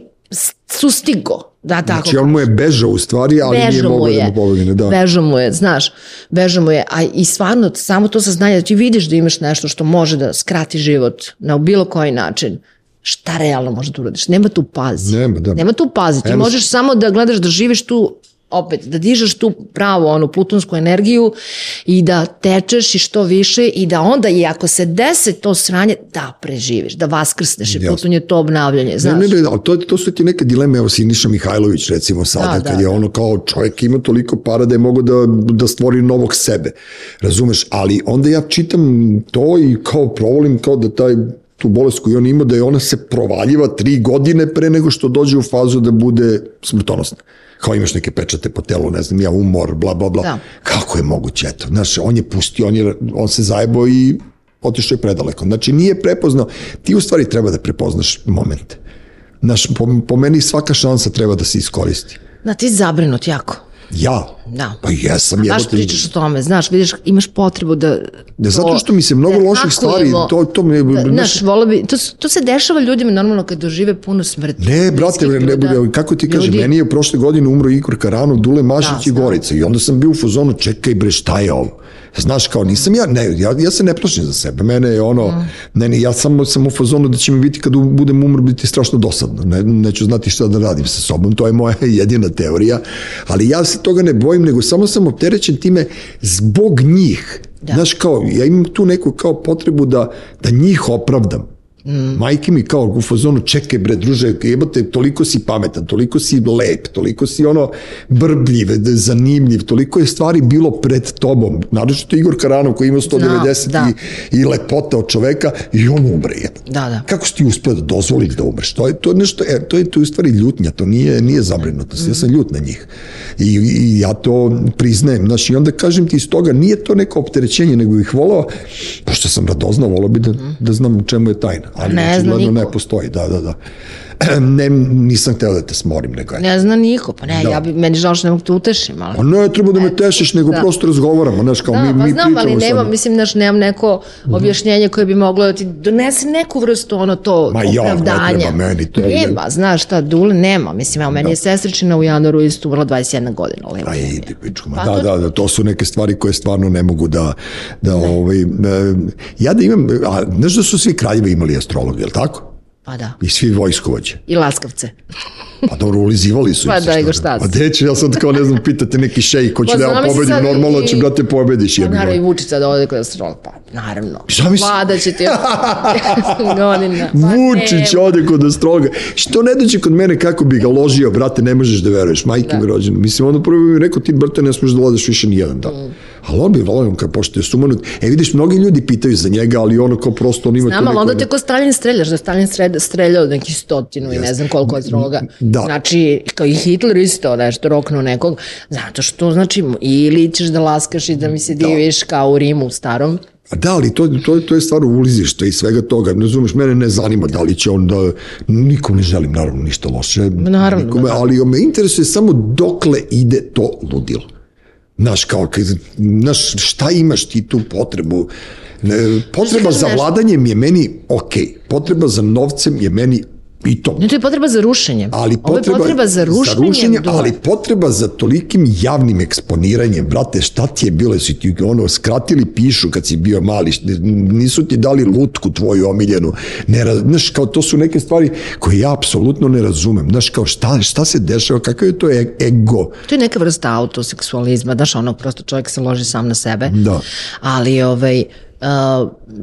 sustigo, da tako Znači, on mu je bežao u stvari, ali nije Bežao mu mogao da mu pobegne. Da. bežao mu je, znaš, bežao mu je, a i stvarno samo to saznanje da ti vidiš da imaš nešto što može da skrati život na bilo koji način, šta realno može da uradiš? Nema tu pazi. Nema, da. Nema tu pazi. Ti Eno- možeš samo da gledaš da živiš tu opet, da dižeš tu pravu onu plutonsku energiju i da tečeš i što više i da onda i ako se desi to sranje, da preživiš, da vaskrsneš, jer Jasno. Pluton je to obnavljanje, Ne, znaš. ne, ne, ali to, to su ti neke dileme, evo Siniša Mihajlović recimo sada, Da, da, kad je da. ono kao čovjek ima toliko para da je mogo da, da stvori novog sebe, razumeš, ali onda ja čitam to i kao provolim kao da taj tu bolest koju on ima, da je ona se provaljiva tri godine pre nego što dođe u fazu da bude smrtonosna. Kao imaš neke pečate po telu, ne znam, ja umor, bla, bla, bla. Da. Kako je moguće, eto, znaš, on je pustio, on, je, on se zajebao i otišao je predaleko. Znači, nije prepoznao, ti u stvari treba da prepoznaš momente. Naš, po, po meni svaka šansa treba da se iskoristi. Da, ti zabrinut jako. Ja? Da. Pa jesam. Znaš, jebote. pričaš o tome, znaš, vidiš, imaš potrebu da... Da, zato to- što mi se mnogo da loših stvari, to, to me... Da, znaš, vola bi, to, to se dešava ljudima normalno kad dožive puno smrti. Ne, brate, ne, ne, ljuda, kako ti kažem, ljudi. meni je prošle godine umro Igor Karanov, Dule Mašić Da, i. Gorica i onda sam bio u fazonu, čekaj bre, šta je ovo? Znaš, kao nisam ja, ne, ja, ja se ne plašim za sebe, mene je ono, Mm. ne, ne, ja samo sam u fazonu da će mi biti kad budem umro biti strašno dosadno, ne, neću znati šta da radim sa sobom, to je moja jedina teorija, ali ja se toga ne bojim, nego samo sam opterećen time zbog njih. Da. Znaš, kao, ja imam tu neku kao potrebu da, da njih opravdam. Mm. Majke mi kao u fazonu, čekaj bre, druže, jebote, toliko si pametan, toliko si lep, toliko si ono brbljiv, zanimljiv, toliko je stvari bilo pred tobom. Naročito Igor Karanov koji ima 190 da. i, i lepota od čoveka i on umre. Jebote. Da, da. Kako si ti uspeo da dozvoliš da umreš? To je, to je nešto, e, to je, to je u stvari ljutnja, to nije, nije zabrinutost, ja sam ljut na njih. I, I ja to priznajem, znaš, i onda kažem ti iz toga, nije to neko opterećenje, nego bih volao, pošto sam radoznao, volao bi da, da znam u čemu je tajna, ali Ne zna ne postoji, da, da, da. Ne, nisam hteo da te smorim, nego je. Ne zna niko, pa ne, Da. ja bi, meni žao što ne mogu te utešim, ali... A ne treba da me tešiš, nego da. prosto razgovaramo, znaš, kao Da, mi, pa mi znam, pričamo ali nema, sad. mislim, znaš, nemam neko objašnjenje koje bi moglo da ti donese neku vrstu ono to Ma ja, ne opravdanja. treba meni to. Nema, znaš šta, Dule nema. Mislim, evo, meni je sestričina u januaru isto umrla 21 godina. Levo. A idi, Pa da, to- da, da, to su neke stvari koje stvarno ne mogu da, da ovaj, e, ja da imam, a znaš da su svi kraljevi imali astrologe, je li tako? Pa da. I svi vojskovođe. I laskavce. Pa dobro, ulizivali su. Pa im se, da, da. šta Pa si. deće, ja sad kao ne znam, pitate neki šej ko će Pa da ja pobedim, normalno i- će da te pobediš. Pa ga. naravno i Vučica da ode kod astrolog. Pa naravno. Zamisli. Vlada će ti godina. Pa Vučić nema. ode kod astrologa. Što ne dođe kod mene kako bi ga ložio, brate, ne možeš da veruješ, majke Da. mi rođene. Mislim, onda prvo mi rekao, ti, brate, ne smiješ da odeš više ni jedan dan. Mm. Ali on bi volio, kao pošto je sumanut. E, vidiš, mnogi ljudi pitaju za njega, ali ono kao prosto, on ima Znam, ali onda neko- te ko Stalin streljaš, da Stalin stre- streljao neki stotinu i ne znam koliko astrologa. Da. Znači, kao i Hitler isto nešto roknuo nekog, zato što, znači, ili ćeš da laskaš i da mi se diviš kao u Rimu starom, A Da, ali to, to, to je stvar ulizišta i svega toga. Ne razumeš, mene ne zanima da li će on da... Nikom ne želim, naravno, ništa loše. Naravno, Nikome, da, da. Ali me interesuje samo dokle ide to ludilo. Znaš, kao, znaš, šta imaš ti tu potrebu? Potreba za vladanjem je meni okej. Potreba za novcem je meni i to. Ne, to je potreba za rušenje. Ali Ovo je potreba, potreba za rušenje. Dule. ali potreba za tolikim javnim eksponiranjem, brate, šta ti je bilo, si ti ono, skratili pišu kad si bio mali, nisu ti dali lutku tvoju omiljenu, ne, znaš, kao to su neke stvari koje ja apsolutno ne razumem, znaš, kao šta, šta se dešava, kakav je to e- ego, To je neka vrsta autoseksualizma, znaš, ono, prosto čovjek se loži sam na sebe. Da. Ali, ovaj,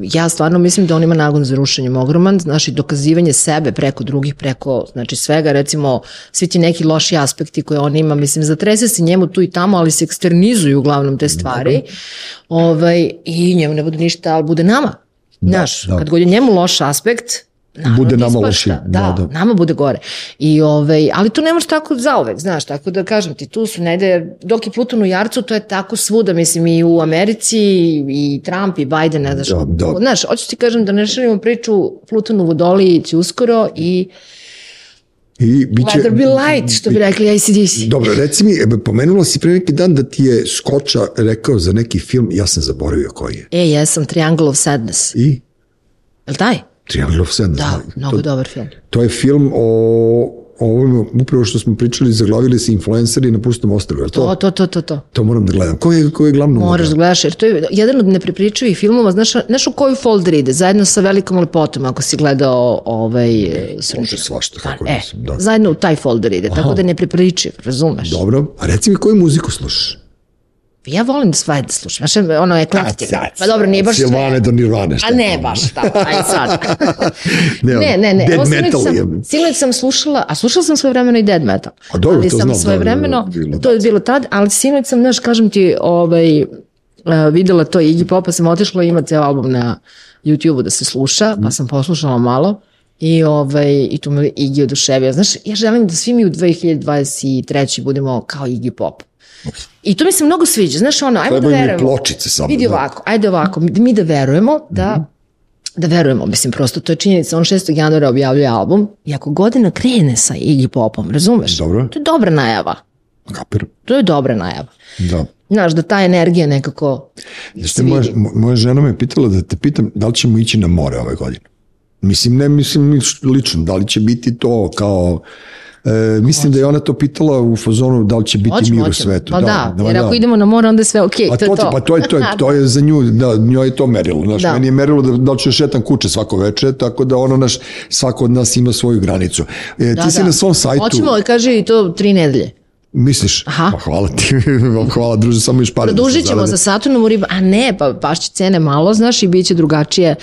ja stvarno mislim da on ima nagon za rušenjem ogroman, znači dokazivanje sebe preko drugih, preko, znači svega, recimo, svi ti neki loši aspekti koje on ima, mislim, zatrese se njemu tu i tamo, ali se eksternizuju uglavnom te stvari, ovaj, i njemu ne bude ništa, ali bude nama. Znaš, da. kad god je njemu loš aspekt, Naravno Bude ti nama lošije, Da, da, da. nama bude gore. I ovaj, ali to ne može tako zauvek, znaš, tako da kažem ti, tu su negde, dok je Pluton u Jarcu, to je tako svuda, mislim, i u Americi, i Trump, i Biden, ne znaš. Da, da. Znaš, hoću ti kažem da ne šalimo priču, Pluton u Vodoliji će uskoro i i bit će... let there be light, što bi rekli ACDC. Dobro, reci mi, e, pomenula si pre neki dan da ti je Skoča rekao za neki film, ja sam zaboravio koji je. E, jesam Triangle of Sadness. I? Jel taj? Triangle of Sadness. Da, mnogo to, dobar film. To je film o o ovome, upravo što smo pričali, zaglavili se influenceri na pustom ostrvu, to? To, to, to, to, to. To moram da gledam. Ko je, ko je glavno Moraš da gledaš, jer to je jedan od neprepričivih filmova, znaš, znaš u koju folder ide, zajedno sa velikom lepotom, ako si gledao ovaj... Može svašta, kako e, nisam, da. zajedno u taj folder ide, tako da je neprepričiv, razumeš? Dobro, a reci mi koju muziku slušaš? Ja volim da sve da slušam, znaš, ono eklektik. sad, Pa dobro, nije baš sve. Silvane do Nirvane. A ne baš tako, aj sad. Ne, ne, ne, ne. dead metal sam, je. sinoć sam slušala, a slušala sam svoje vremeno i dead metal. A dobro, ali to sam znam, svoje da, da, da, vremeno, bilo to je bilo tad, ali sinoć sam, znaš, kažem ti, ovaj, uh, videla to Iggy Popa, sam otišla, ima ceo album na YouTube-u da se sluša, pa sam poslušala malo. I, ovaj, I tu me Iggy oduševio. Znaš, ja želim da svi mi u 2023. budemo kao Iggy Pop. I to mi se mnogo sviđa. Znaš, ono, ajmo da Trebaju mi verujemo. pločice samo, Vidi da. ovako, ajde ovako, mi da verujemo da da verujemo, mislim, prosto to je činjenica, on 6. januara objavljuje album i ako godina krene sa Iggy Popom, razumeš? Dobro. To je dobra najava. Kapir. To je dobra najava. Da. Znaš, da ta energija nekako Znaš, se moja, moja žena me pitala da te pitam da li ćemo ići na more ove godine. Mislim, ne mislim lično, da li će biti to kao... E, mislim da je ona to pitala u fazonu da li će biti Hoćemo, mir u svetu. Pa da, jer ako idemo na more, onda je sve okej, Pa to to, je to. pa to je to, je, to je za nju, da, njoj je to merilo. Znaš, Da. meni je merilo da, da li ću šetam kuće svako veče, tako da ono naš, svako od nas ima svoju granicu. E, ti si na svom sajtu, Hoćemo, kaže i to tri nedelje. Misliš, Aha. pa hvala ti, hvala druže, samo još pare. da Produžit ćemo sa Saturnom u riba, a ne, pa pašće cene malo, znaš, i bit će drugačije.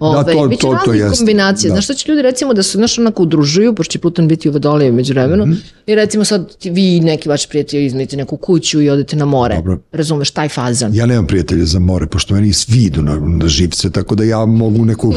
Ove, to- biće to- to jeste, kombinacije. da. Znaš što će ljudi recimo da se znaš, onako udružuju, pošto će Pluton biti u Vodoliju među vremenu, Mhm. i recimo sad ti, vi neki vaši prijatelji iznajete neku kuću i odete na more. Dobro. Razumeš, taj fazan. Ja nemam prijatelja za more, pošto meni svi idu na, na živce, tako da ja mogu neku,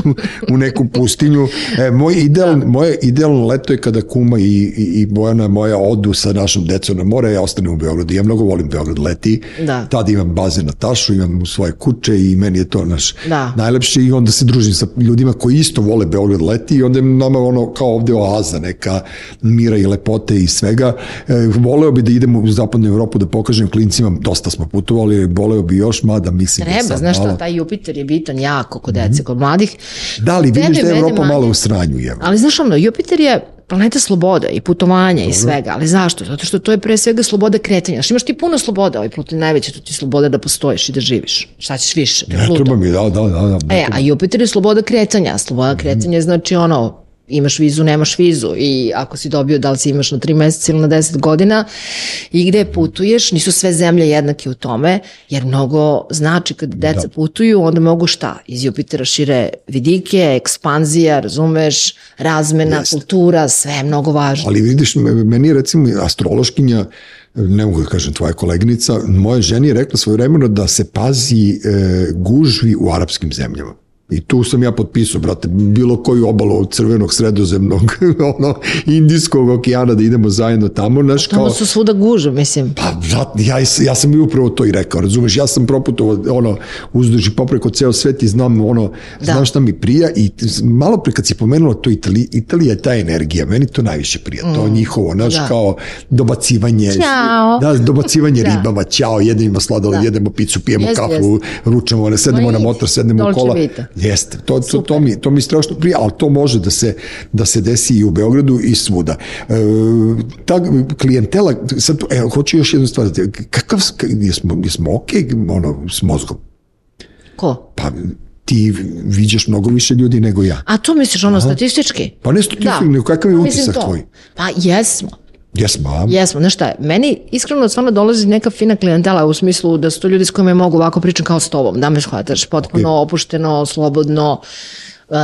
u neku pustinju. E, moj ideal, moje idealno leto je kada Kuma i, i, i Bojana moja odu sa našom decom na more, ja ostanem u Beogradu. Ja mnogo volim Beograd leti. Da. Tad imam bazen na tašu, imam svoje kuće i meni je to naš Da. najlepše i onda se družim sa ljudima koji isto vole Beograd leti i onda je nama ono kao ovde oaza neka mira i lepote i svega. E, voleo bi da idemo u zapadnu Evropu da pokažem klincima, dosta smo putovali, voleo bi još, mada mislim da Treba, sad znaš šta, taj Jupiter je bitan jako kod dece, kod mladih. Da, ali vidiš da je Evropa manje. malo u sranju, jevo. Ali znaš ono, Jupiter je planeta slobode i putovanja i svega, ali zašto? Zato što to je pre svega sloboda kretanja. Znaš, imaš ti puno sloboda, ovaj Pluton je najveća, to ti je sloboda da postojiš i da živiš. Šta ćeš više? Je Ne Pluton. treba mi, da, da, da. da E, a Jupiter je sloboda kretanja. Sloboda kretanja znači ono, imaš vizu, nemaš vizu i ako si dobio da li si imaš na 3 meseca ili na 10 godina i gde putuješ, nisu sve zemlje jednake u tome, jer mnogo znači kad deca putuju, onda mogu šta? Iz Jupitera šire vidike, ekspanzija, razumeš, razmena, kultura, sve je mnogo važno. Ali vidiš, me- meni je recimo astrološkinja, ne mogu da kažem tvoja koleginica, moja ženi je rekla svoje vremeno da se pazi e, gužvi u arapskim zemljama. I tu sam ja potpisao, brate, bilo koju obalu od crvenog sredozemnog, ono, indijskog okeana da idemo zajedno tamo, znaš, Tamo kao... su svuda gužve, mislim. Pa, brat, ja, ja sam i upravo to i rekao, razumeš, ja sam proputovao ono, uzduž i popreko ceo svet i znam ono, Da. znam šta mi prija i malo pre kad si pomenula to Itali, Italija je ta energija, meni to najviše prija, to njihovo, znaš, Da. kao dobacivanje, Ćao. da, dobacivanje Da. ribama, ćao, jedemo sladoled, Da. jedemo picu, pijemo Jeste, kafu, ručamo, ne sedemo Ma na motor, sednemo u kola. Vita. Jeste, to, to, to, mi, to mi strašno prija, ali to može da se, da se desi i u Beogradu i svuda. E, ta klijentela, sad, evo, hoću još jednu stvar, kakav, k- jesmo, jesmo ok, ono, s mozgom? Ko? Pa ti viđaš mnogo više ljudi nego ja. A to misliš ono statistički? Pa ne statistički, nego kakav je Pa utisak to. tvoj? Pa jesmo. Jesmo, a? Jesmo, znaš šta meni iskreno stvarno dolazi neka fina klijentela u smislu da su to ljudi s kojima mogu ovako pričam kao s tobom, da me shvataš, potpuno opušteno, slobodno, uh,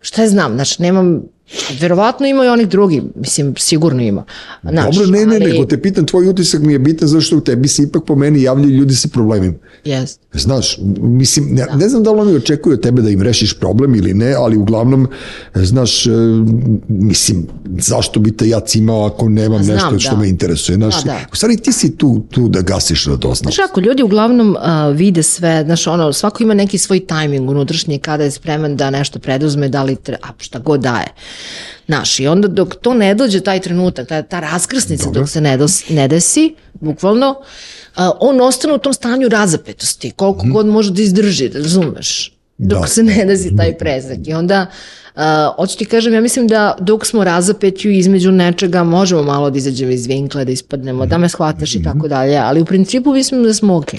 šta je znam, znači nemam, verovatno ima i onih drugi, mislim, sigurno ima. Znaš, Dobro, ne, ne, ali- nego te pitam, tvoj utisak mi je bitan zašto u tebi se ipak po meni javljaju ljudi sa problemima. Jest. Znaš, mislim, ne, ne znam da li oni očekuju od tebe da im rešiš problem ili ne, ali uglavnom, znaš, e, mislim, zašto bi te ja cimao ako nemam Znam, nešto što da. me interesuje. Znaš, Da, da. u stvari ti si tu, tu da gasiš radoznalost. Znaš ako ljudi uglavnom uh, vide sve, znaš ono, svako ima neki svoj tajming unutrašnji kada je spreman da nešto preduzme, da li tre, a šta god daje. Znaš, i onda dok to ne dođe taj trenutak, ta, ta raskrsnica Dobro. dok se ne, dos, ne desi, bukvalno, uh, on ostane u tom stanju razapetosti, koliko god može da izdrži, da razumeš, dok Da. se ne desi taj prezak. I onda, uh, hoću ti kažem, ja mislim da dok smo razapetju između nečega, možemo malo da izađemo iz vinkla, da ispadnemo, da me shvataš i tako dalje, ali u principu mislim da smo okej.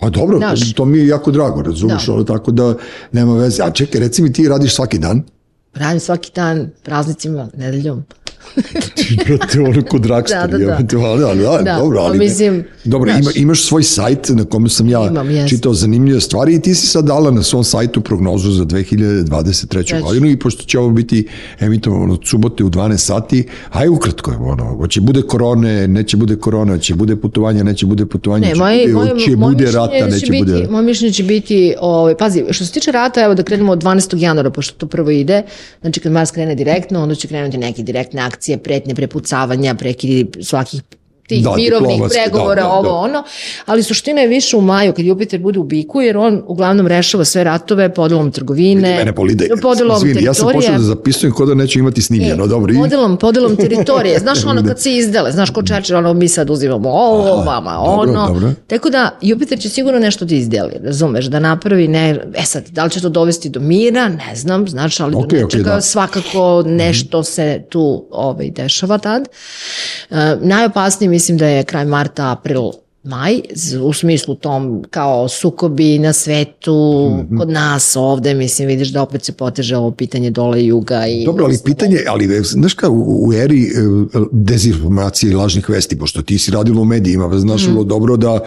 A dobro, to, Znaš. to mi je jako drago, razumiješ, Da. ono, tako da nema veze. A čekaj, reci mi ti radiš svaki dan? Radim svaki dan, praznicima, nedeljom. Ti, brate, ono kod Dragstar, Da, da, da. jebote, ali, ali, ali, Da, dobro, pa ali, ne- mislim, dobro, znaš. ima, imaš svoj sajt na kome sam ja Imam, jeste. čitao zanimljive stvari i ti si sad dala na svom sajtu prognozu za 2023. Treći. godinu i pošto će ovo biti emitovano od subote u 12 sati, aj ukratko, ono, hoće bude korone, neće bude korona, će bude putovanja, neće bude putovanja, Ne, će moje, bude, moje, će moje bude rata, će neće biti, bude... Moje mišljenje će biti, ovaj, pazi, što se tiče rata, evo da krenemo od 12. januara, pošto to prvo ide, znači kad Mars krene direktno, onda će krenuti neke direktne akcije, pretnje, prepucavanja, prekidi svakih tih Da, mirovnih diplomatski, pregovora, da, da, ovo da. ono, ali suština je više u maju kad Jupiter bude u biku, jer on uglavnom rešava sve ratove podelom trgovine, Mene boli da podelom Izvini, ja sam teritorije. počeo da zapisujem kod da neću imati snimljeno, E, dobro. I, Podelom, podelom teritorije. Znaš ono kad se izdele, znaš ko Čečer, ono mi sad uzimamo ovo, Aha, vama dobro, ono. dobro. Tako da Jupiter će sigurno nešto da izdeli, razumeš, da napravi ne, e sad, da li će to dovesti do mira, ne znam, znaš, ali Ok, do nečega da. svakako nešto se tu ovaj, dešava tad. E, najopasnije mislim da je kraj marta, april, maj, u smislu tom kao sukobi na svetu, Mhm. kod nas ovde, mislim, vidiš da opet se poteže ovo pitanje dole i juga. I Dobro, ali pitanje, ali e, znaš kao u, u eri e, dezinformacije i lažnih vesti, pošto ti si radila u medijima, pa znaš Mhm. vrlo dobro da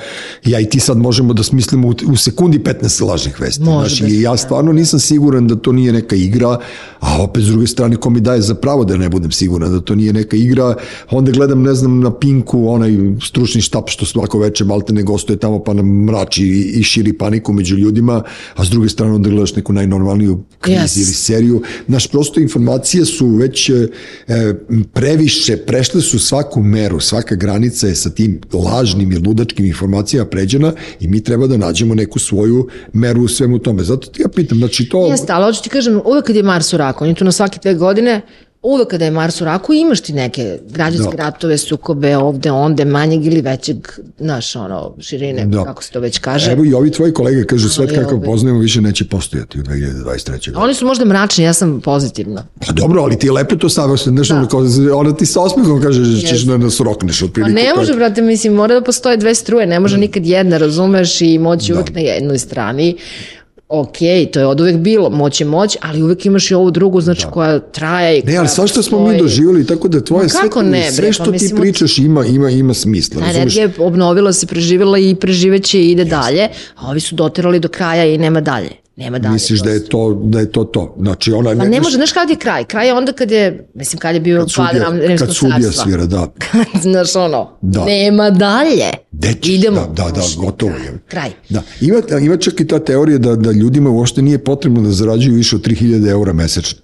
ja i ti sad možemo da smislimo u, u sekundi 15 lažnih vesti. Može znaš, da ja stvarno nisam siguran da to nije neka igra, a opet s druge strane ko mi daje za pravo da ne budem siguran da to nije neka igra, onda gledam, ne znam, na Pinku, onaj stručni štab što svako veče malte ne gostuje tamo pa nam mrači i, i širi paniku među ljudima, a s druge strane onda gledaš neku najnormalniju krizu Yes. ili seriju. Naš prosto informacije su već e, previše, prešle su svaku meru, svaka granica je sa tim lažnim i ludačkim informacijama pređena i mi treba da nađemo neku svoju meru u svemu tome. Zato ti ja pitam, znači to... Jeste, ali hoću ti kažem, uvek kad je Mars u raku, on je tu na svake dve godine, uvek kada je Mars u raku, imaš ti neke građanske Da. ratove, sukobe ovde, onde, manjeg ili većeg, znaš, ono, širine, Da. kako se to već kaže. Evo i ovi tvoji kolege kažu svet kakav ovaj- poznajemo više neće postojati u 2023. godini. Oni su možda mračni, ja sam pozitivna. Pa dobro, ali ti je lepo to stavio se, znaš, ono, kao, ona ti sa osmehom kaže da ćeš da nas rokneš Pa otprilike. ne to je- može, brate, mislim, mora da postoje dve struje, ne može nikad jedna, razumeš, i moć je uvek na jednoj strani. Ok, to je od uvek bilo, moć je moć, ali uvek imaš i ovu drugu, znači koja traje i Ne, ali koja svašta smo mi doživjeli, tako da tvoje sve, ne, bre, sve pa što ti mislim, pričaš ima, ima, ima smisla. Ta razumeš? energija je obnovila se, preživjela i preživeće i ide dalje, a ovi su doterali do kraja i nema dalje. Nema dalje. Misliš da je to da je to to. Znači ona Pa ne može, znaš kad je kraj? Kraj je onda kad je, mislim, kad je bio kad sudija, pad kad sudija svira, da. znaš ono, Da. nema dalje. Ćeš? Idemo. Da, da, da, gotovo je. Kraj. Da. Ima, ima čak i ta teorija da, da ljudima uopšte nije potrebno da zarađuju više od 3000 eura mesečno.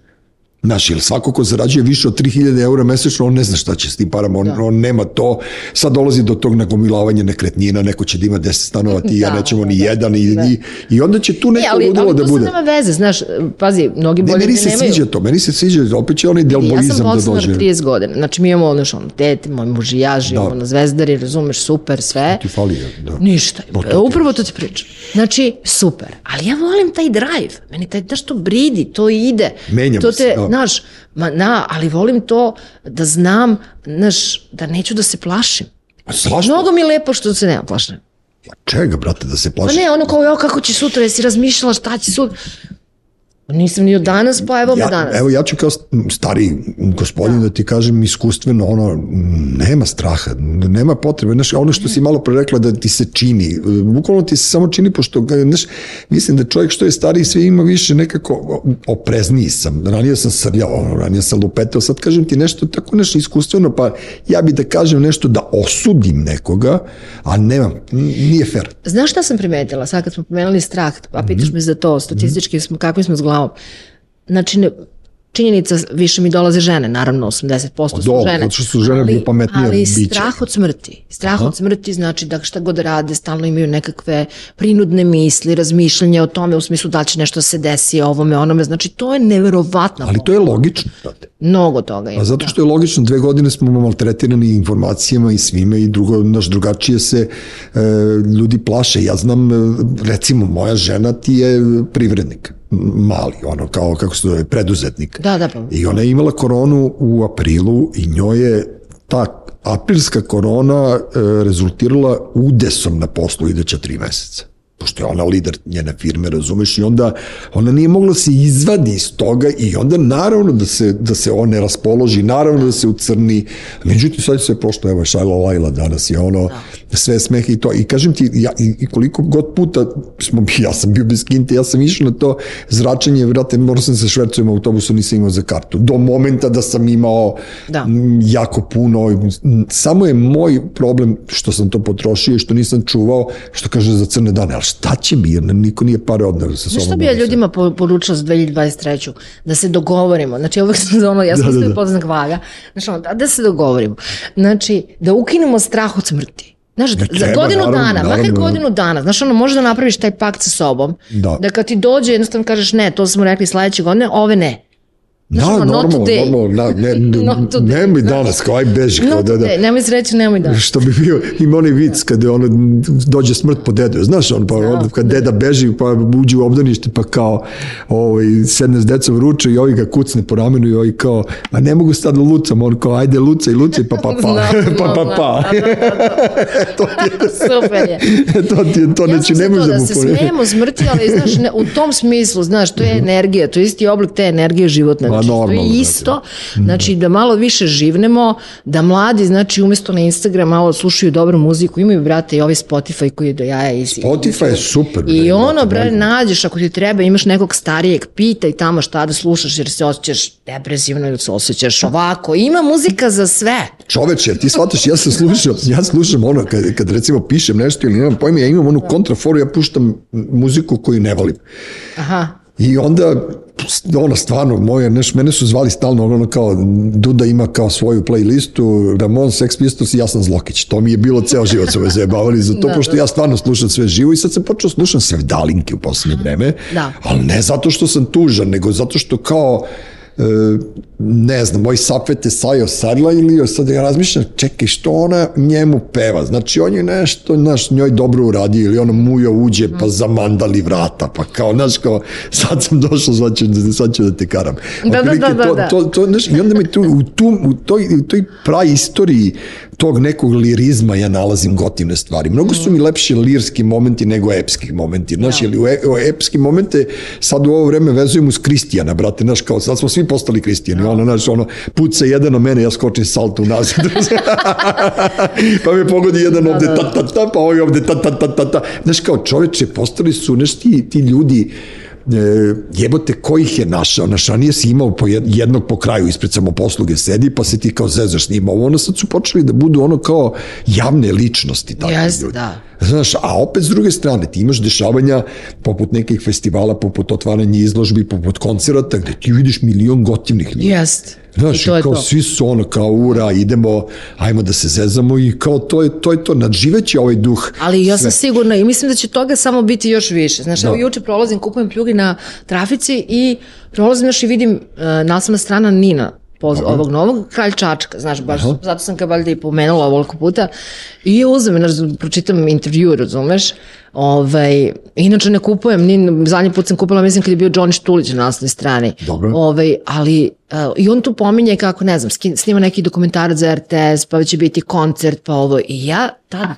Znaš, jer svako ko zarađuje više od 3000 eura mesečno, on ne zna šta će s tim parama, on, Da. on nema to. Sad dolazi do tog nagomilavanja nekretnina, neko će da ima 10 stanova, ti i ja Da, nećemo ni da, jedan i, da. i, i onda će tu neko Ne, ali, ludilo ali da to bude. sad nema veze, znaš, pazi, mnogi Ne, bolje meni ljudi se nemaju. sviđa to, meni se sviđa, opet će onaj Ja delbolizam sam da dođe. 30 godina, znači mi imamo ono što ono, dete, moj muž i ja živimo Da. na Zvezdari, razumeš, super, sve. Ti fali, da. Ništa. To Upravo to ti pričam. Znači, super. Ali ja volim taj drive. Meni taj, znaš, to bridi, to ide. Menjamo to se, te, da. Znaš, ma, na, ali volim to da znam, znaš, da neću da se plašim. Slažno? Mnogo mi je lepo što se nema plašim. Čega, brate, da se Pa plaši? ne, ono kao, jo, kako će sutra, jesi razmišljala šta će sutra? Nisam ni od danas, pa evo me ja, danas. Evo ja ću kao stari gospodin da. ti kažem iskustveno ono nema straha, nema potrebe, znaš, ono što si malo pre rekla da ti se čini, bukvalno ti se samo čini pošto znaš, mislim da čovjek što je stariji sve ima više nekako oprezniji sam, ranije sam srljao, ranije sam lupetao, sad kažem ti nešto tako nešto iskustveno, pa ja bi da kažem nešto da osudim nekoga, a nemam, nije fair. Znaš šta sam primetila, sad kad smo pomenuli strah, a pitaš Mhm. me za to, statistički smo, kakvi smo s glavom. Znači, ne, činjenica, više mi dolaze žene, naravno 80% su Do, žene. zato što su žene pametnije Ali bića. strah od smrti. Strah od smrti znači da šta god rade, stalno imaju nekakve prinudne misli, razmišljanje o tome u smislu da će nešto da se desi ovome, onome. Znači, to je neverovatno. Ali to je logično. Mnogo toga ima. A zato što je logično, dve godine smo maltretirani informacijama i svime i drugo, naš drugačije se e, ljudi plaše. Ja znam, e, recimo, moja žena ti je privrednik, mali, ono, kao, kako se zove, preduzetnik. Da, da, pa. I ona je imala koronu u aprilu i njoj je ta aprilska korona e, rezultirala udesom na poslu iduća tri meseca pošto je ona lider njene firme, razumeš, i onda ona nije mogla se izvadi iz toga i onda naravno da se, da se on ne raspoloži, naravno da se ucrni, međutim sad je sve prošlo, evo Šajla Lajla danas je ono, sve smeh i to, i kažem ti, ja, i, i koliko god puta smo, ja sam bio bez kinte, ja sam išao na to zračenje, vrate, morao sam se švercujem autobusu, nisam imao za kartu, do momenta da sam imao Da. m, jako puno, samo je moj problem što sam to potrošio i što nisam čuvao, što kaže za crne dane, ali šta će mi, jer nam niko nije pare odneo sa sobom. Što bi ja ljudima po- poručila za 2023. Da se dogovorimo. Znači, uvek sam za ono, ja sam Da, da, da, podznak vaga. Znači, ono, da, da se dogovorimo. Znači, da ukinemo strah od smrti. Znaš, Ne za treba, godinu naravno, dana, makar naravno. godinu dana, znaš, ono, možda napraviš taj pakt sa sobom, Da. da kad ti dođe, jednostavno kažeš ne, to smo rekli sledeće godine, ove ne. Da, ono, normalno, normalno, da, ne, today, nemoj danas, kao aj beži, kao da, da. ne, nemoj sreće, nemoj da. Što bi bio, ima onaj vic kada ono, dođe smrt po dedu, znaš on, pa onda kad deda beži, pa uđe u obdanište, pa kao ovaj, sedne s decom ruče i ovi ga kucne po ramenu i ovi kao, a ne mogu sad da lucam, on kao, ajde lucaj, lucaj, pa pa pa, pa pa znam, pa. da, da, to ti je, Super je. to ti je to, Ja za nemoj to da da se smijemo smrti, ali znaš, ne, u tom smislu, znaš, to je energija, to je isti oblik te energije životne. Znači, normalno, je da, isto, znači da malo više živnemo, da mladi, znači, umesto na Instagram malo slušaju dobru muziku, imaju, brate, i ovaj Spotify koji je do jaja i Spotify je super, bre, I ono, brate, bre, nađeš, ako ti treba, imaš nekog starijeg, pitaj tamo šta da slušaš, jer se osjećaš depresivno ili se osjećaš ovako. Ima muzika za sve. Čoveče, ti shvataš, ja sam slušao, ja slušam ono, kad, kad recimo pišem nešto ili nemam pojma, ja imam onu kontraforu, ja puštam muziku koju ne volim. Aha. I onda, ono, stvarno, moje, neš, mene su zvali stalno, ono, kao, Duda ima kao svoju playlistu, Ramon, Sex Pistols i ja sam Zlokić. To mi je bilo ceo život, su me zajebavali za to, Da, pošto ja stvarno slušam sve živo i sad sam počeo slušam sve dalinke u poslednje vreme, Da. ali ne zato što sam tužan, nego zato što kao, ne znam, moj sapet je Sajo Sarla ili sad ja razmišljam, čekaj, što ona njemu peva? Znači, on je nešto, znaš, njoj dobro uradio ili ona mujo uđe pa zamandali vrata, pa kao, znaš, kao, sad sam došao, sad ću, da- sad ću da te karam. Da, da, Otprilike da, da, to, da. To, to, znaš, I onda me tu, u, tu, u, toj, u toj pravi istoriji tog nekog lirizma ja nalazim gotivne stvari. Mnogo su mi lepši lirski momenti nego epski momenti. Znaš, ili u, e, u epski momente sad u ovo vreme vezujem uz Kristijana, brate, znaš, kao sad smo svi postali Kristijani, ono, znaš, ono, puca jedan na mene, ja skočim salto nazad. pa me pogodi jedan ovde, ta, ta, ta, pa ovaj ovde, ta, ta, ta, ta, ta. Znaš, kao čoveče, postali su, znaš, ti, ti ljudi, e, jebote, ko ih je našao? Znaš, ranije si imao po jed- jednog po kraju ispred samoposluge sedi, pa se ti kao zezaš s njima. Ovo ono sad su počeli da budu ono kao javne ličnosti. Takvi Jeste, ljudi. da. Znaš, a opet s druge strane, ti imaš dešavanja poput nekih festivala, poput otvaranja izložbi, poput koncerata, gde ti vidiš milion gotivnih ljudi. Jest. Znaš, I to je kao to. svi su ono kao ura, idemo, ajmo da se zezamo i kao to je to, je to nadživeće ovaj duh. Ali ja sam sve. sigurna i mislim da će toga samo biti još više. Znaš, evo Da. juče prolazim, kupujem pljugi na trafici i prolazim još i vidim uh, naslovna strana Nina poz, ovog novog, Kralj Čačka, znaš, baš, zato sam ga valjda i pomenula ovoliko puta. I je uzem, znaš, pročitam intervju, razumeš? Ovaj, inače ne kupujem, ni, zadnji put sam kupila, mislim, kad je bio Johnny Štulić na naslovnoj strani. Dobro. Ovaj, ali, uh, i on tu pominje kako, ne znam, snima neki dokumentarac za RTS, pa će biti koncert, pa ovo. I ja tad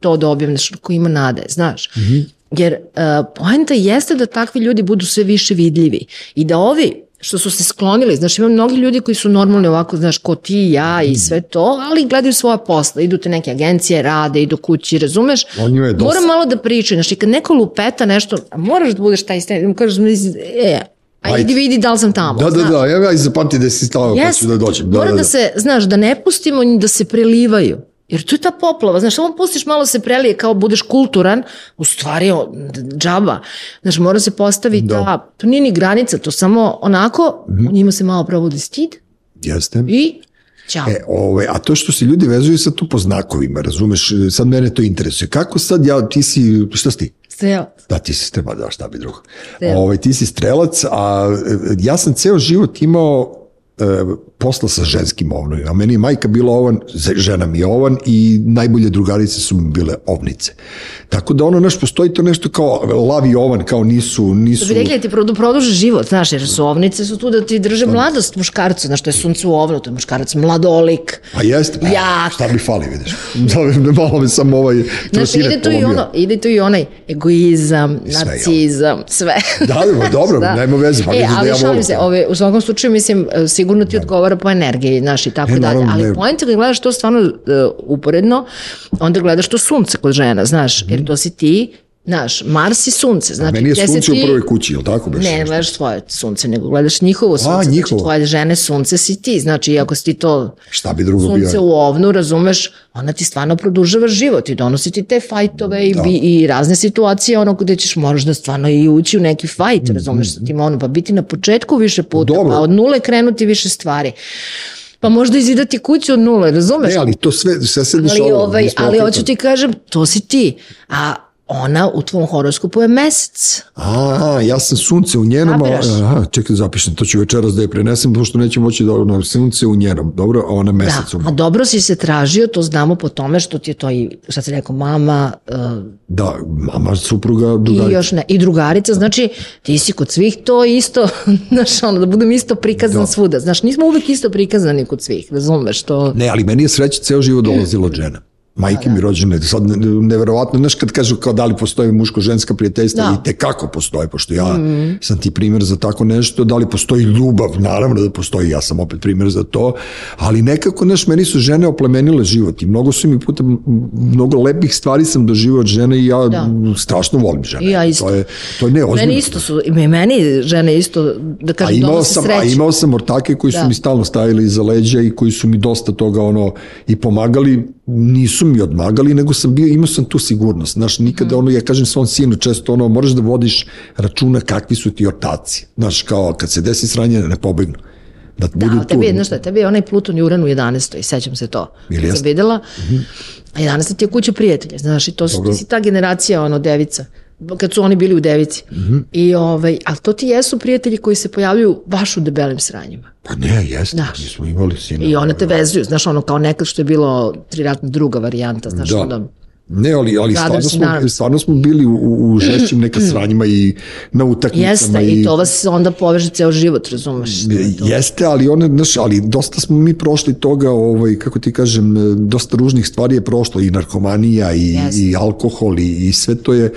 to dobijem, nešto ko ima nade, znaš. Mm -hmm. Jer uh, poenta jeste da takvi ljudi budu sve više vidljivi i da ovi što su se sklonili, znaš, ima mnogi ljudi koji su normalni ovako, znaš, ko ti i ja i sve to, ali gledaju svoja posla, idu te neke agencije, rade, idu kući, razumeš? On je dosta. Moram malo da pričaju, znaš, i kad neko lupeta nešto, a moraš da budeš taj sten, kažeš, e, a Ajde. idi vidi da li sam tamo. Da, da, znaš. da, ja, ja i zapamti da si stavio pa ću da dođem. Da, Mora da, da, da. se, znaš, da ne pustimo da se prelivaju. Jer tu je ta poplava, znaš, samo pustiš malo se prelije kao budeš kulturan, u stvari džaba. Znaš, mora se postaviti Da. ta, to nije ni granica, to samo onako, Mhm. u njima se malo probudi stid Jeste. i ćao. E, ovaj, a to što se ljudi vezuju sad tu po znakovima, razumeš, sad mene to interesuje. Kako sad ja, ti si, šta si ti? Sve, Da, ti si strelac, da, šta bi drugo. Strelac. Ovaj, ti si strelac, a e, ja sam ceo život imao e, posla sa ženskim ovnovima. Meni je majka bila ovan, žena mi je ovan i najbolje drugarice su mi bile ovnice. Tako da ono, naš, postoji to nešto kao lavi ovan, kao nisu, nisu... To bi rekli da ti produ, produže život, znaš, jer su ovnice su tu da ti drže mladost muškarcu, znaš, to je sunce u ovnu, to je muškarac mladolik. A jeste, pa, Jak. šta mi fali, vidiš. Da, malo me samo ovaj Znaš, ide tu i ono, ide tu i onaj egoizam, sve, narcizam, sve. Da, da, dobro, nema veze, pa e, vidiš da ali ja šalim se, ove, u svakom slučaju, mislim, e, sigurno ti odgovara po energiji, znaš, i tako E, dalje. Ali pojenta kad gledaš to stvarno uh, uporedno, onda gledaš to sunce kod žena, znaš, jer to si ti Znaš, Mars i sunce. Znači, Meni je sunce ti- u prvoj kući, je li tako? Beš? Ne, ne gledaš svoje sunce, nego gledaš njihovo sunce. Znači, njihovo. tvoje žene sunce si ti. Znači, iako si ti to Šta bi drugo bio? sunce u ovnu, razumeš, ona ti stvarno produžava život i donosi ti te fajtove i, bi, i razne situacije, ono gde ćeš moraš da stvarno i ući u neki fajt, razumeš, sa tim ono, pa biti na početku više puta, Dobro. pa od nule krenuti više stvari. Pa možda izidati kuću od nule, razumeš? Ne, ali to sve, sve se ali, dešava. ovaj, ali hoću ti kažem, to si ti. A ona u tvom horoskopu je mesec. A, ja sam sunce u njenom, a- aha, čekaj da zapišem, to ću večeras da je prenesem, pošto neću moći da ono, sunce u njenom, dobro, a ona Da, mesecom. a dobro si se tražio, to znamo po tome što ti je to i, šta ti rekao, mama uh, Da, mama, supruga, i drugarica. još ne, i drugarica, znači ti si kod svih to isto, znaš, ono, da budem isto prikazan Da. svuda. Znaš, nismo uvek isto prikazani kod svih, razumeš to? Ne, ali meni je sreća ceo život dolazila od žena. Majke mi rođene, sad ne- neverovatno, znaš kad kažu kao da li postoje muško-ženska prijateljstva, Da. i te kako postoje, pošto ja sam ti primjer za tako nešto, da li postoji ljubav, naravno da postoji, ja sam opet primjer za to, ali nekako, znaš, meni su žene oplemenile život i mnogo su mi puta, mnogo lepih stvari sam doživao od žene i ja Da. strašno volim žene. I ja isto. To je, to je neozbiljno. Meni isto su, i meni žene isto, da A kažem, donose sam, a sreću. imao sam ortake koji su Da. mi stalno stavili iza leđa i koji su mi dosta toga ono i pomagali, nisu mi odmagali, nego sam bio, imao sam tu sigurnost. Znaš, nikada Mhm. ono, ja kažem svom sinu često ono, moraš da vodiš računa kakvi su ti ortaci. Znaš, kao kad se desi sranje, ne pobegnu. Da, budu Da, tu. tebi znaš šta, tebi je onaj Pluton i Uran u 11. sećam se to. Ili sam videla, a 11. ti je kuća prijatelja, znaš, i to su, Dobro. ti si ta generacija, ono, devica, kad su oni bili u devici. I, ovaj, ali to ti jesu prijatelji koji se pojavljuju baš u debelim sranjima. Pa ne, jeste, Da. mi smo imali sina. I one te vezuju, znaš, ono, kao nekad što je bilo triratna druga varijanta, znaš, Da. onda... Ne, ali, ali stvarno, smo, Arms. stvarno smo bili u, u žešćim neka sranjima i na utakmicama. Jeste, i to vas onda poveže ceo život, razumeš? Jeste, ali one, znaš, ali dosta smo mi prošli toga, ovaj, kako ti kažem, e, dosta ružnih stvari je prošlo, i narkomanija, i, Jeste. i alkohol, i, i sve to je e,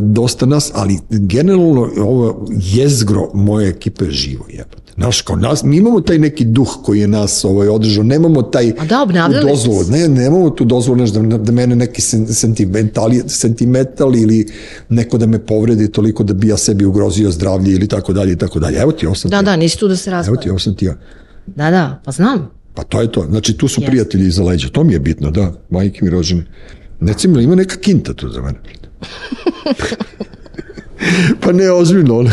dosta nas, ali generalno ovo jezgro moje ekipe je živo, jebote. Znaš, kao nas, mi imamo taj neki duh koji je nas ovaj, održao, nemamo taj A da, tu dozvolu, ne, nemamo tu dozvolu, znaš, da, da mene neki sen, sentimentali, sentimental ili neko da me povredi toliko da bi ja sebi ugrozio zdravlje ili tako dalje i tako dalje. Evo ti, ovo sam Da, da, nisi tu da se Evo raspada. ti, ovo sam ti ja. Da, da, pa znam. Pa to je to. Znači, tu su Jeste. prijatelji iza leđa. To mi je bitno, da. Majke mi rođene. Recimo, ima neka kinta tu za mene. pa ne, ozbiljno. ono,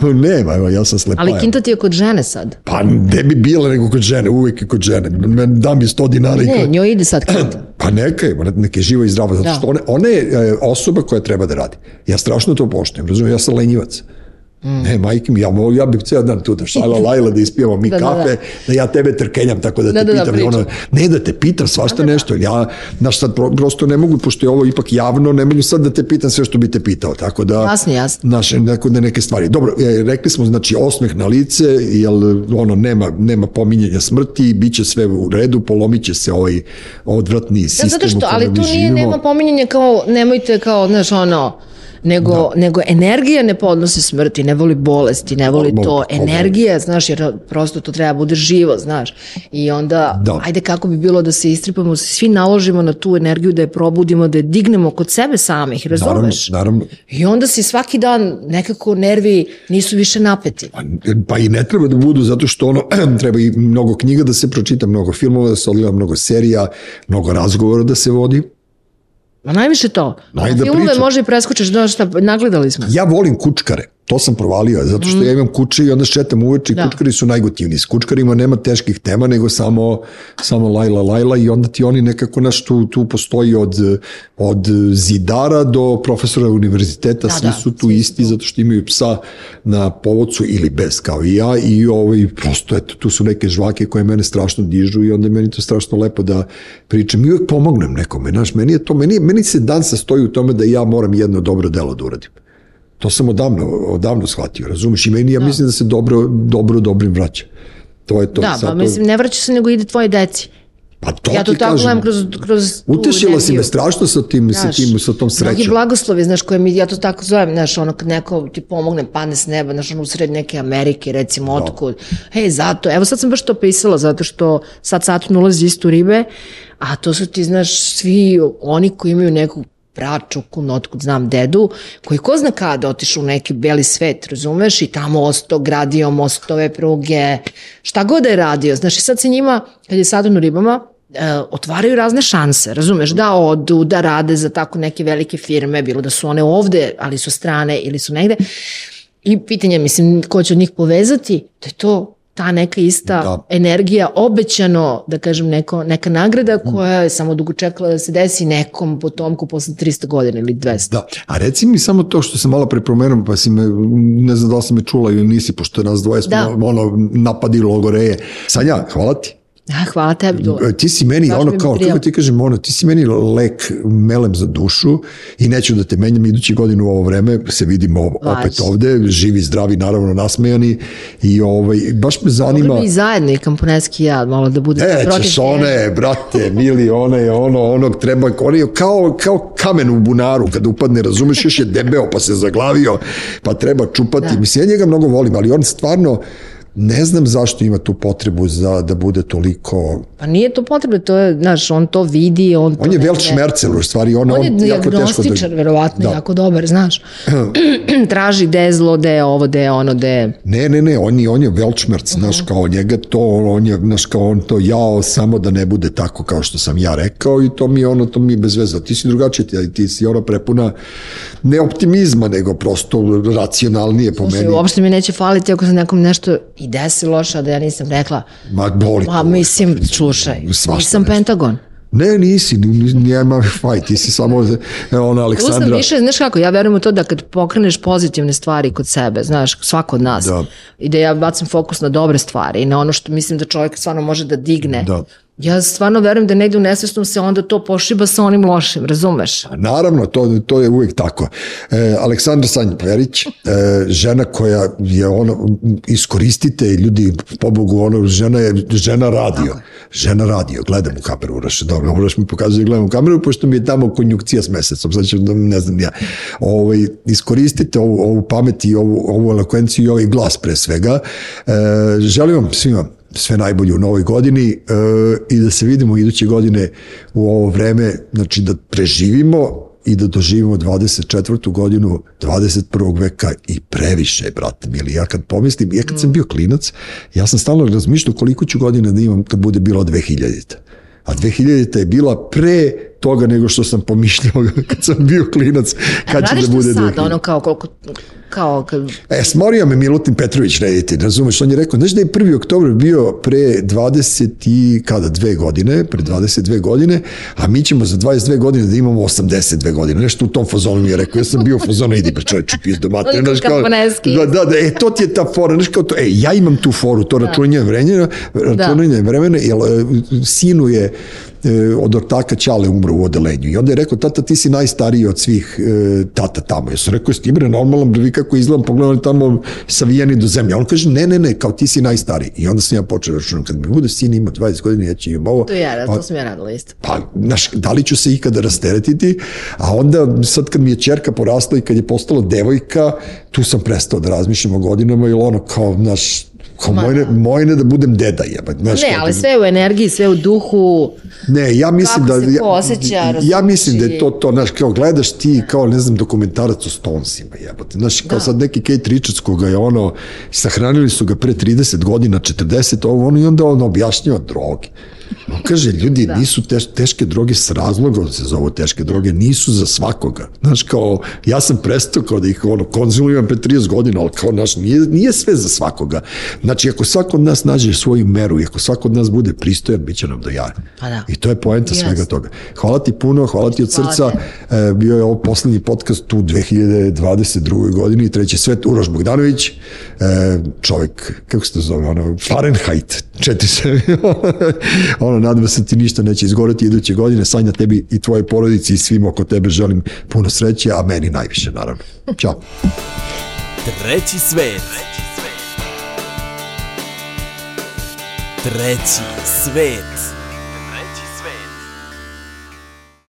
Nema, evo, ja sam slepa. Ali kinta ti je kod žene sad. Pa ne bi bila nego kod žene, uvek je kod žene. Da mi 100 dinara i Ne, kao- njoj ide sad kinta. Pa neka je, neka je živa i zdrava, zato Da. što ona, ona je e, osoba koja treba da radi. Ja strašno to poštujem, razumijem, ja sam lenjivac. Ne, majke mi, ja, ja bih ceo dan tu da šala lajla, da ispijemo mi Da, da, kafe, da. da, ja tebe trkenjam, tako da, Da, te da, da, pitam. pričam. ono, ne da te pitam svašta nešto, jer ja, znaš, sad pro- prosto ne mogu, pošto je ovo ipak javno, ne mogu sad da te pitam sve što bi te pitao, tako da... Jasno, jasno. Znaš, neko, da neke stvari. Dobro, e, rekli smo, znači, osmeh na lice, jel, ono, nema, nema pominjanja smrti, bit će sve u redu, polomit će se ovaj odvratni Da, sistem zato u što, ali tu nije, nema pominjanja kao, nemojte kao, znaš, ono, nego, nego energija ne podnosi smrti, ne voli bolesti, ne voli to. mo- Energija, znaš, jer prosto to treba bude živo, znaš. I onda, Da. ajde kako bi bilo da se istripamo, svi naložimo na tu energiju, da je probudimo, da je dignemo kod sebe samih, Naravno, razumeš? naravno. I onda si svaki dan nekako nervi nisu više napeti. Pa, pa i ne treba da budu, zato što ono, treba i mnogo knjiga da se pročita, mnogo filmova da se odgleda, mnogo serija, mnogo razgovora da se vodi. Ma najviše to. Ajde da Filmove pričam. može i preskočiš, znaš šta, nagledali smo. Ja volim kučkare, to sam provalio, zato što ja imam kuće i onda šetam uveče i Mhm. Da. kučkari su najgotivniji. S kučkarima nema teških tema, nego samo, samo lajla, lajla i onda ti oni nekako, naš, tu, tu postoji od, od zidara do profesora univerziteta, Da, svi da, su tu svi su isti zato što imaju psa na povodcu ili bez kao i ja i ovaj, prosto eto, tu su neke žvake koje mene strašno dižu i onda je meni to strašno lepo da pričam i uvek pomognem nekome, znaš, meni je to, meni, meni se dan sastoji u tome da ja moram jedno dobro delo da uradim. To sam odavno, odavno shvatio, razumeš? I meni ja mislim da se dobro, dobro dobrim vraća. To je to. Da, Sad pa to- mislim, ne vraća se nego ide tvoje deci. pa to Ja to tako gledam kroz, kroz tu Utešila si me strašno sa tim, sa Znaš, tim, sa tom Mnogi srećom. blagoslovi, znaš, koje mi, ja to tako zovem, znaš, ono kad neko ti pomogne, padne s neba, znaš, ono u sred neke Amerike, recimo, Da. otkud. Hej, zato, evo sad sam baš to pisala, zato što sad Saturn ulazi isto u ribe, a to su ti, znaš, svi oni koji imaju neku pračuku, otkud znam dedu, koji ko zna kada otišao u neki beli svet, razumeš, i tamo osto gradio mostove, pruge, šta god da je radio. Znaš, sad se njima, kad je Saturn u ribama, e, otvaraju razne šanse, razumeš, da odu, da rade za tako neke velike firme, bilo da su one ovde, ali su strane ili su negde. I pitanje, mislim, ko će od njih povezati, da je to ta neka ista da. energija, obećano, da kažem, neko, neka nagrada koja je samo dugo čekala da se desi nekom potomku posle 300 godina ili 200. Da, a reci mi samo to što sam malo prepromenuo, pa si me, ne znam da li si me čula ili nisi, pošto je nas dvoje da. ono, napadi logoreje. Sanja, hvala ti. A, hvala tebi, Dule. Ti si meni, Baš ono, kao, kako ti kažem, ono, ti si meni lek, melem za dušu i neću da te menjam idući godinu u ovo vreme, se vidimo Vaš. opet ovde, živi, zdravi, naravno nasmejani i ovaj, baš me zanima... Mogli bi i zajedno i kamponetski ja, malo da bude protiv... Nećeš one, brate, mili, one, ono, onog treba, on je kao, kao kamen u bunaru, kada upadne, razumeš, još je debeo, pa se zaglavio, pa treba čupati. Da. Mislim, ja njega mnogo volim, ali on stvarno, ne znam zašto ima tu potrebu za da bude toliko... Pa nije to potrebe, to je, znaš, on to vidi, on... On je Welt Schmerzel, u stvari, on, on, on je diagnostičar, da... verovatno, da. jako dobar, znaš. Traži gde je zlo, gde je ovo, gde je ono, gde je... Ne, ne, ne, on je, on je Weltschmerz, uh -huh. znaš, kao njega to, on je, znaš, kao on to jao, samo da ne bude tako kao što sam ja rekao i to mi je ono, to mi je bez veze. Ti si drugačiji, ti, ti si ono prepuna ne optimizma, nego prosto racionalnije po Slušaj, meni. Uopšte mi neće faliti ako sam nekom nešto i desi loša da ja nisam rekla. Ma boli Ma mislim, slušaj, nisam. Pentagon. Ne, nisi, nema faj, ti si samo ona Aleksandra. Tu više, znaš kako, ja verujem u to da kad pokreneš pozitivne stvari kod sebe, znaš, svako od nas, da. i da ja bacim fokus na dobre stvari i na ono što mislim da čovjek stvarno može da digne. Da Ja stvarno verujem da negde u nesvesnom se onda to pošiba sa onim lošim, razumeš? Naravno, to, to je uvijek tako. E, Aleksandra Sanj Perić, e, žena koja je ono, iskoristite ljudi, pobogu, ono, žena je žena radio. Žena radio, gledam u kameru, Uraš, dobro, Uraš mi pokazuje, gledam u kameru, pošto mi je tamo konjukcija s mesecom, sad ću, da, ne znam ja. Ovaj, iskoristite ovu, ovu pamet i ovu, ovu elokvenciju i ovaj glas pre svega. E, želim vam svima sve najbolje u novoj godini e, i da se vidimo iduće godine u ovo vreme, znači da preživimo i da doživimo 24. godinu 21. veka i previše, brate mili. Ja kad pomislim, ja kad sam bio klinac, ja sam stalno razmišljao koliko ću godina da imam kad bude bilo 2000. A 2000. je bila pre toga nego što sam pomišljao kad sam bio klinac, kad će da bude 2000. sad, ono kao koliko kao kad... E, smorio me Milutin Petrović rediti, razumeš, on je rekao, znaš da je 1. oktober bio pre 20 i, kada, dve godine, pre 22 godine, a mi ćemo za 22 godine da imamo 82 godine, nešto u tom fazonu mi je rekao, ja sam bio u fazonu, idi bre čovječe, pizdo mater, znaš kao, da, da, da, e, to ti je ta fora, znaš kao to, e, ja imam tu foru, to da. računanje vremena, računanje da. vremena, jer e, sinu je od ortaka Ćale umro u odelenju. I onda je rekao, tata, ti si najstariji od svih e, tata tamo. Ja sam rekao, ti bre normalan, vi kako izgledam, pogledam tamo savijeni do zemlje. On kaže, ne, ne, ne, kao ti si najstariji. I onda sam ja počeo računati, kad mi bude sin ima 20 godina, ja ću imam ovo. To ja, to sam ja radila isto. Pa, znaš, da li ću se ikada rasteretiti? A onda, sad kad mi je čerka porasla i kad je postala devojka, tu sam prestao da razmišljam o godinama, ili ono kao, znaš, Kao mojne, mojne da budem deda. Znaš, ne, ali sve u energiji, sve u duhu. Ne, ja mislim da... Se osjeća, ja, ja mislim da je to, to, znaš, kao gledaš ti, kao, ne znam, dokumentarac o Stonesima, jebate. Znaš, kao da. sad neki Kate Richards koga je ono, sahranili su ga pre 30 godina, 40, ovo, ono, i onda on objašnjava droge. On kaže, ljudi, da. nisu teš, teške droge s razlogom se zovu teške droge, nisu za svakoga. Znaš, kao, ja sam prestao kao da ih ono, konzumujem pre 30 godina, ali kao, znaš, nije, nije sve za svakoga. Znači, ako svako od nas nađe svoju meru i ako svako od nas bude pristojan, bit će nam do jaja. Pa da. I to je poenta yes. svega toga. Hvala ti puno, hvala ti od srca. E, bio je ovo poslednji podcast u 2022. godini, treći svet, Uroš Bogdanović, e, čovek, kako se to zove, ono, Fahrenheit, četiri se, ono, nadam se da ti ništa neće izgoreti iduće godine, sanja tebi i tvoje porodici i svim oko tebe želim puno sreće, a meni najviše, naravno. Ćao. Treći svet. Treći svet.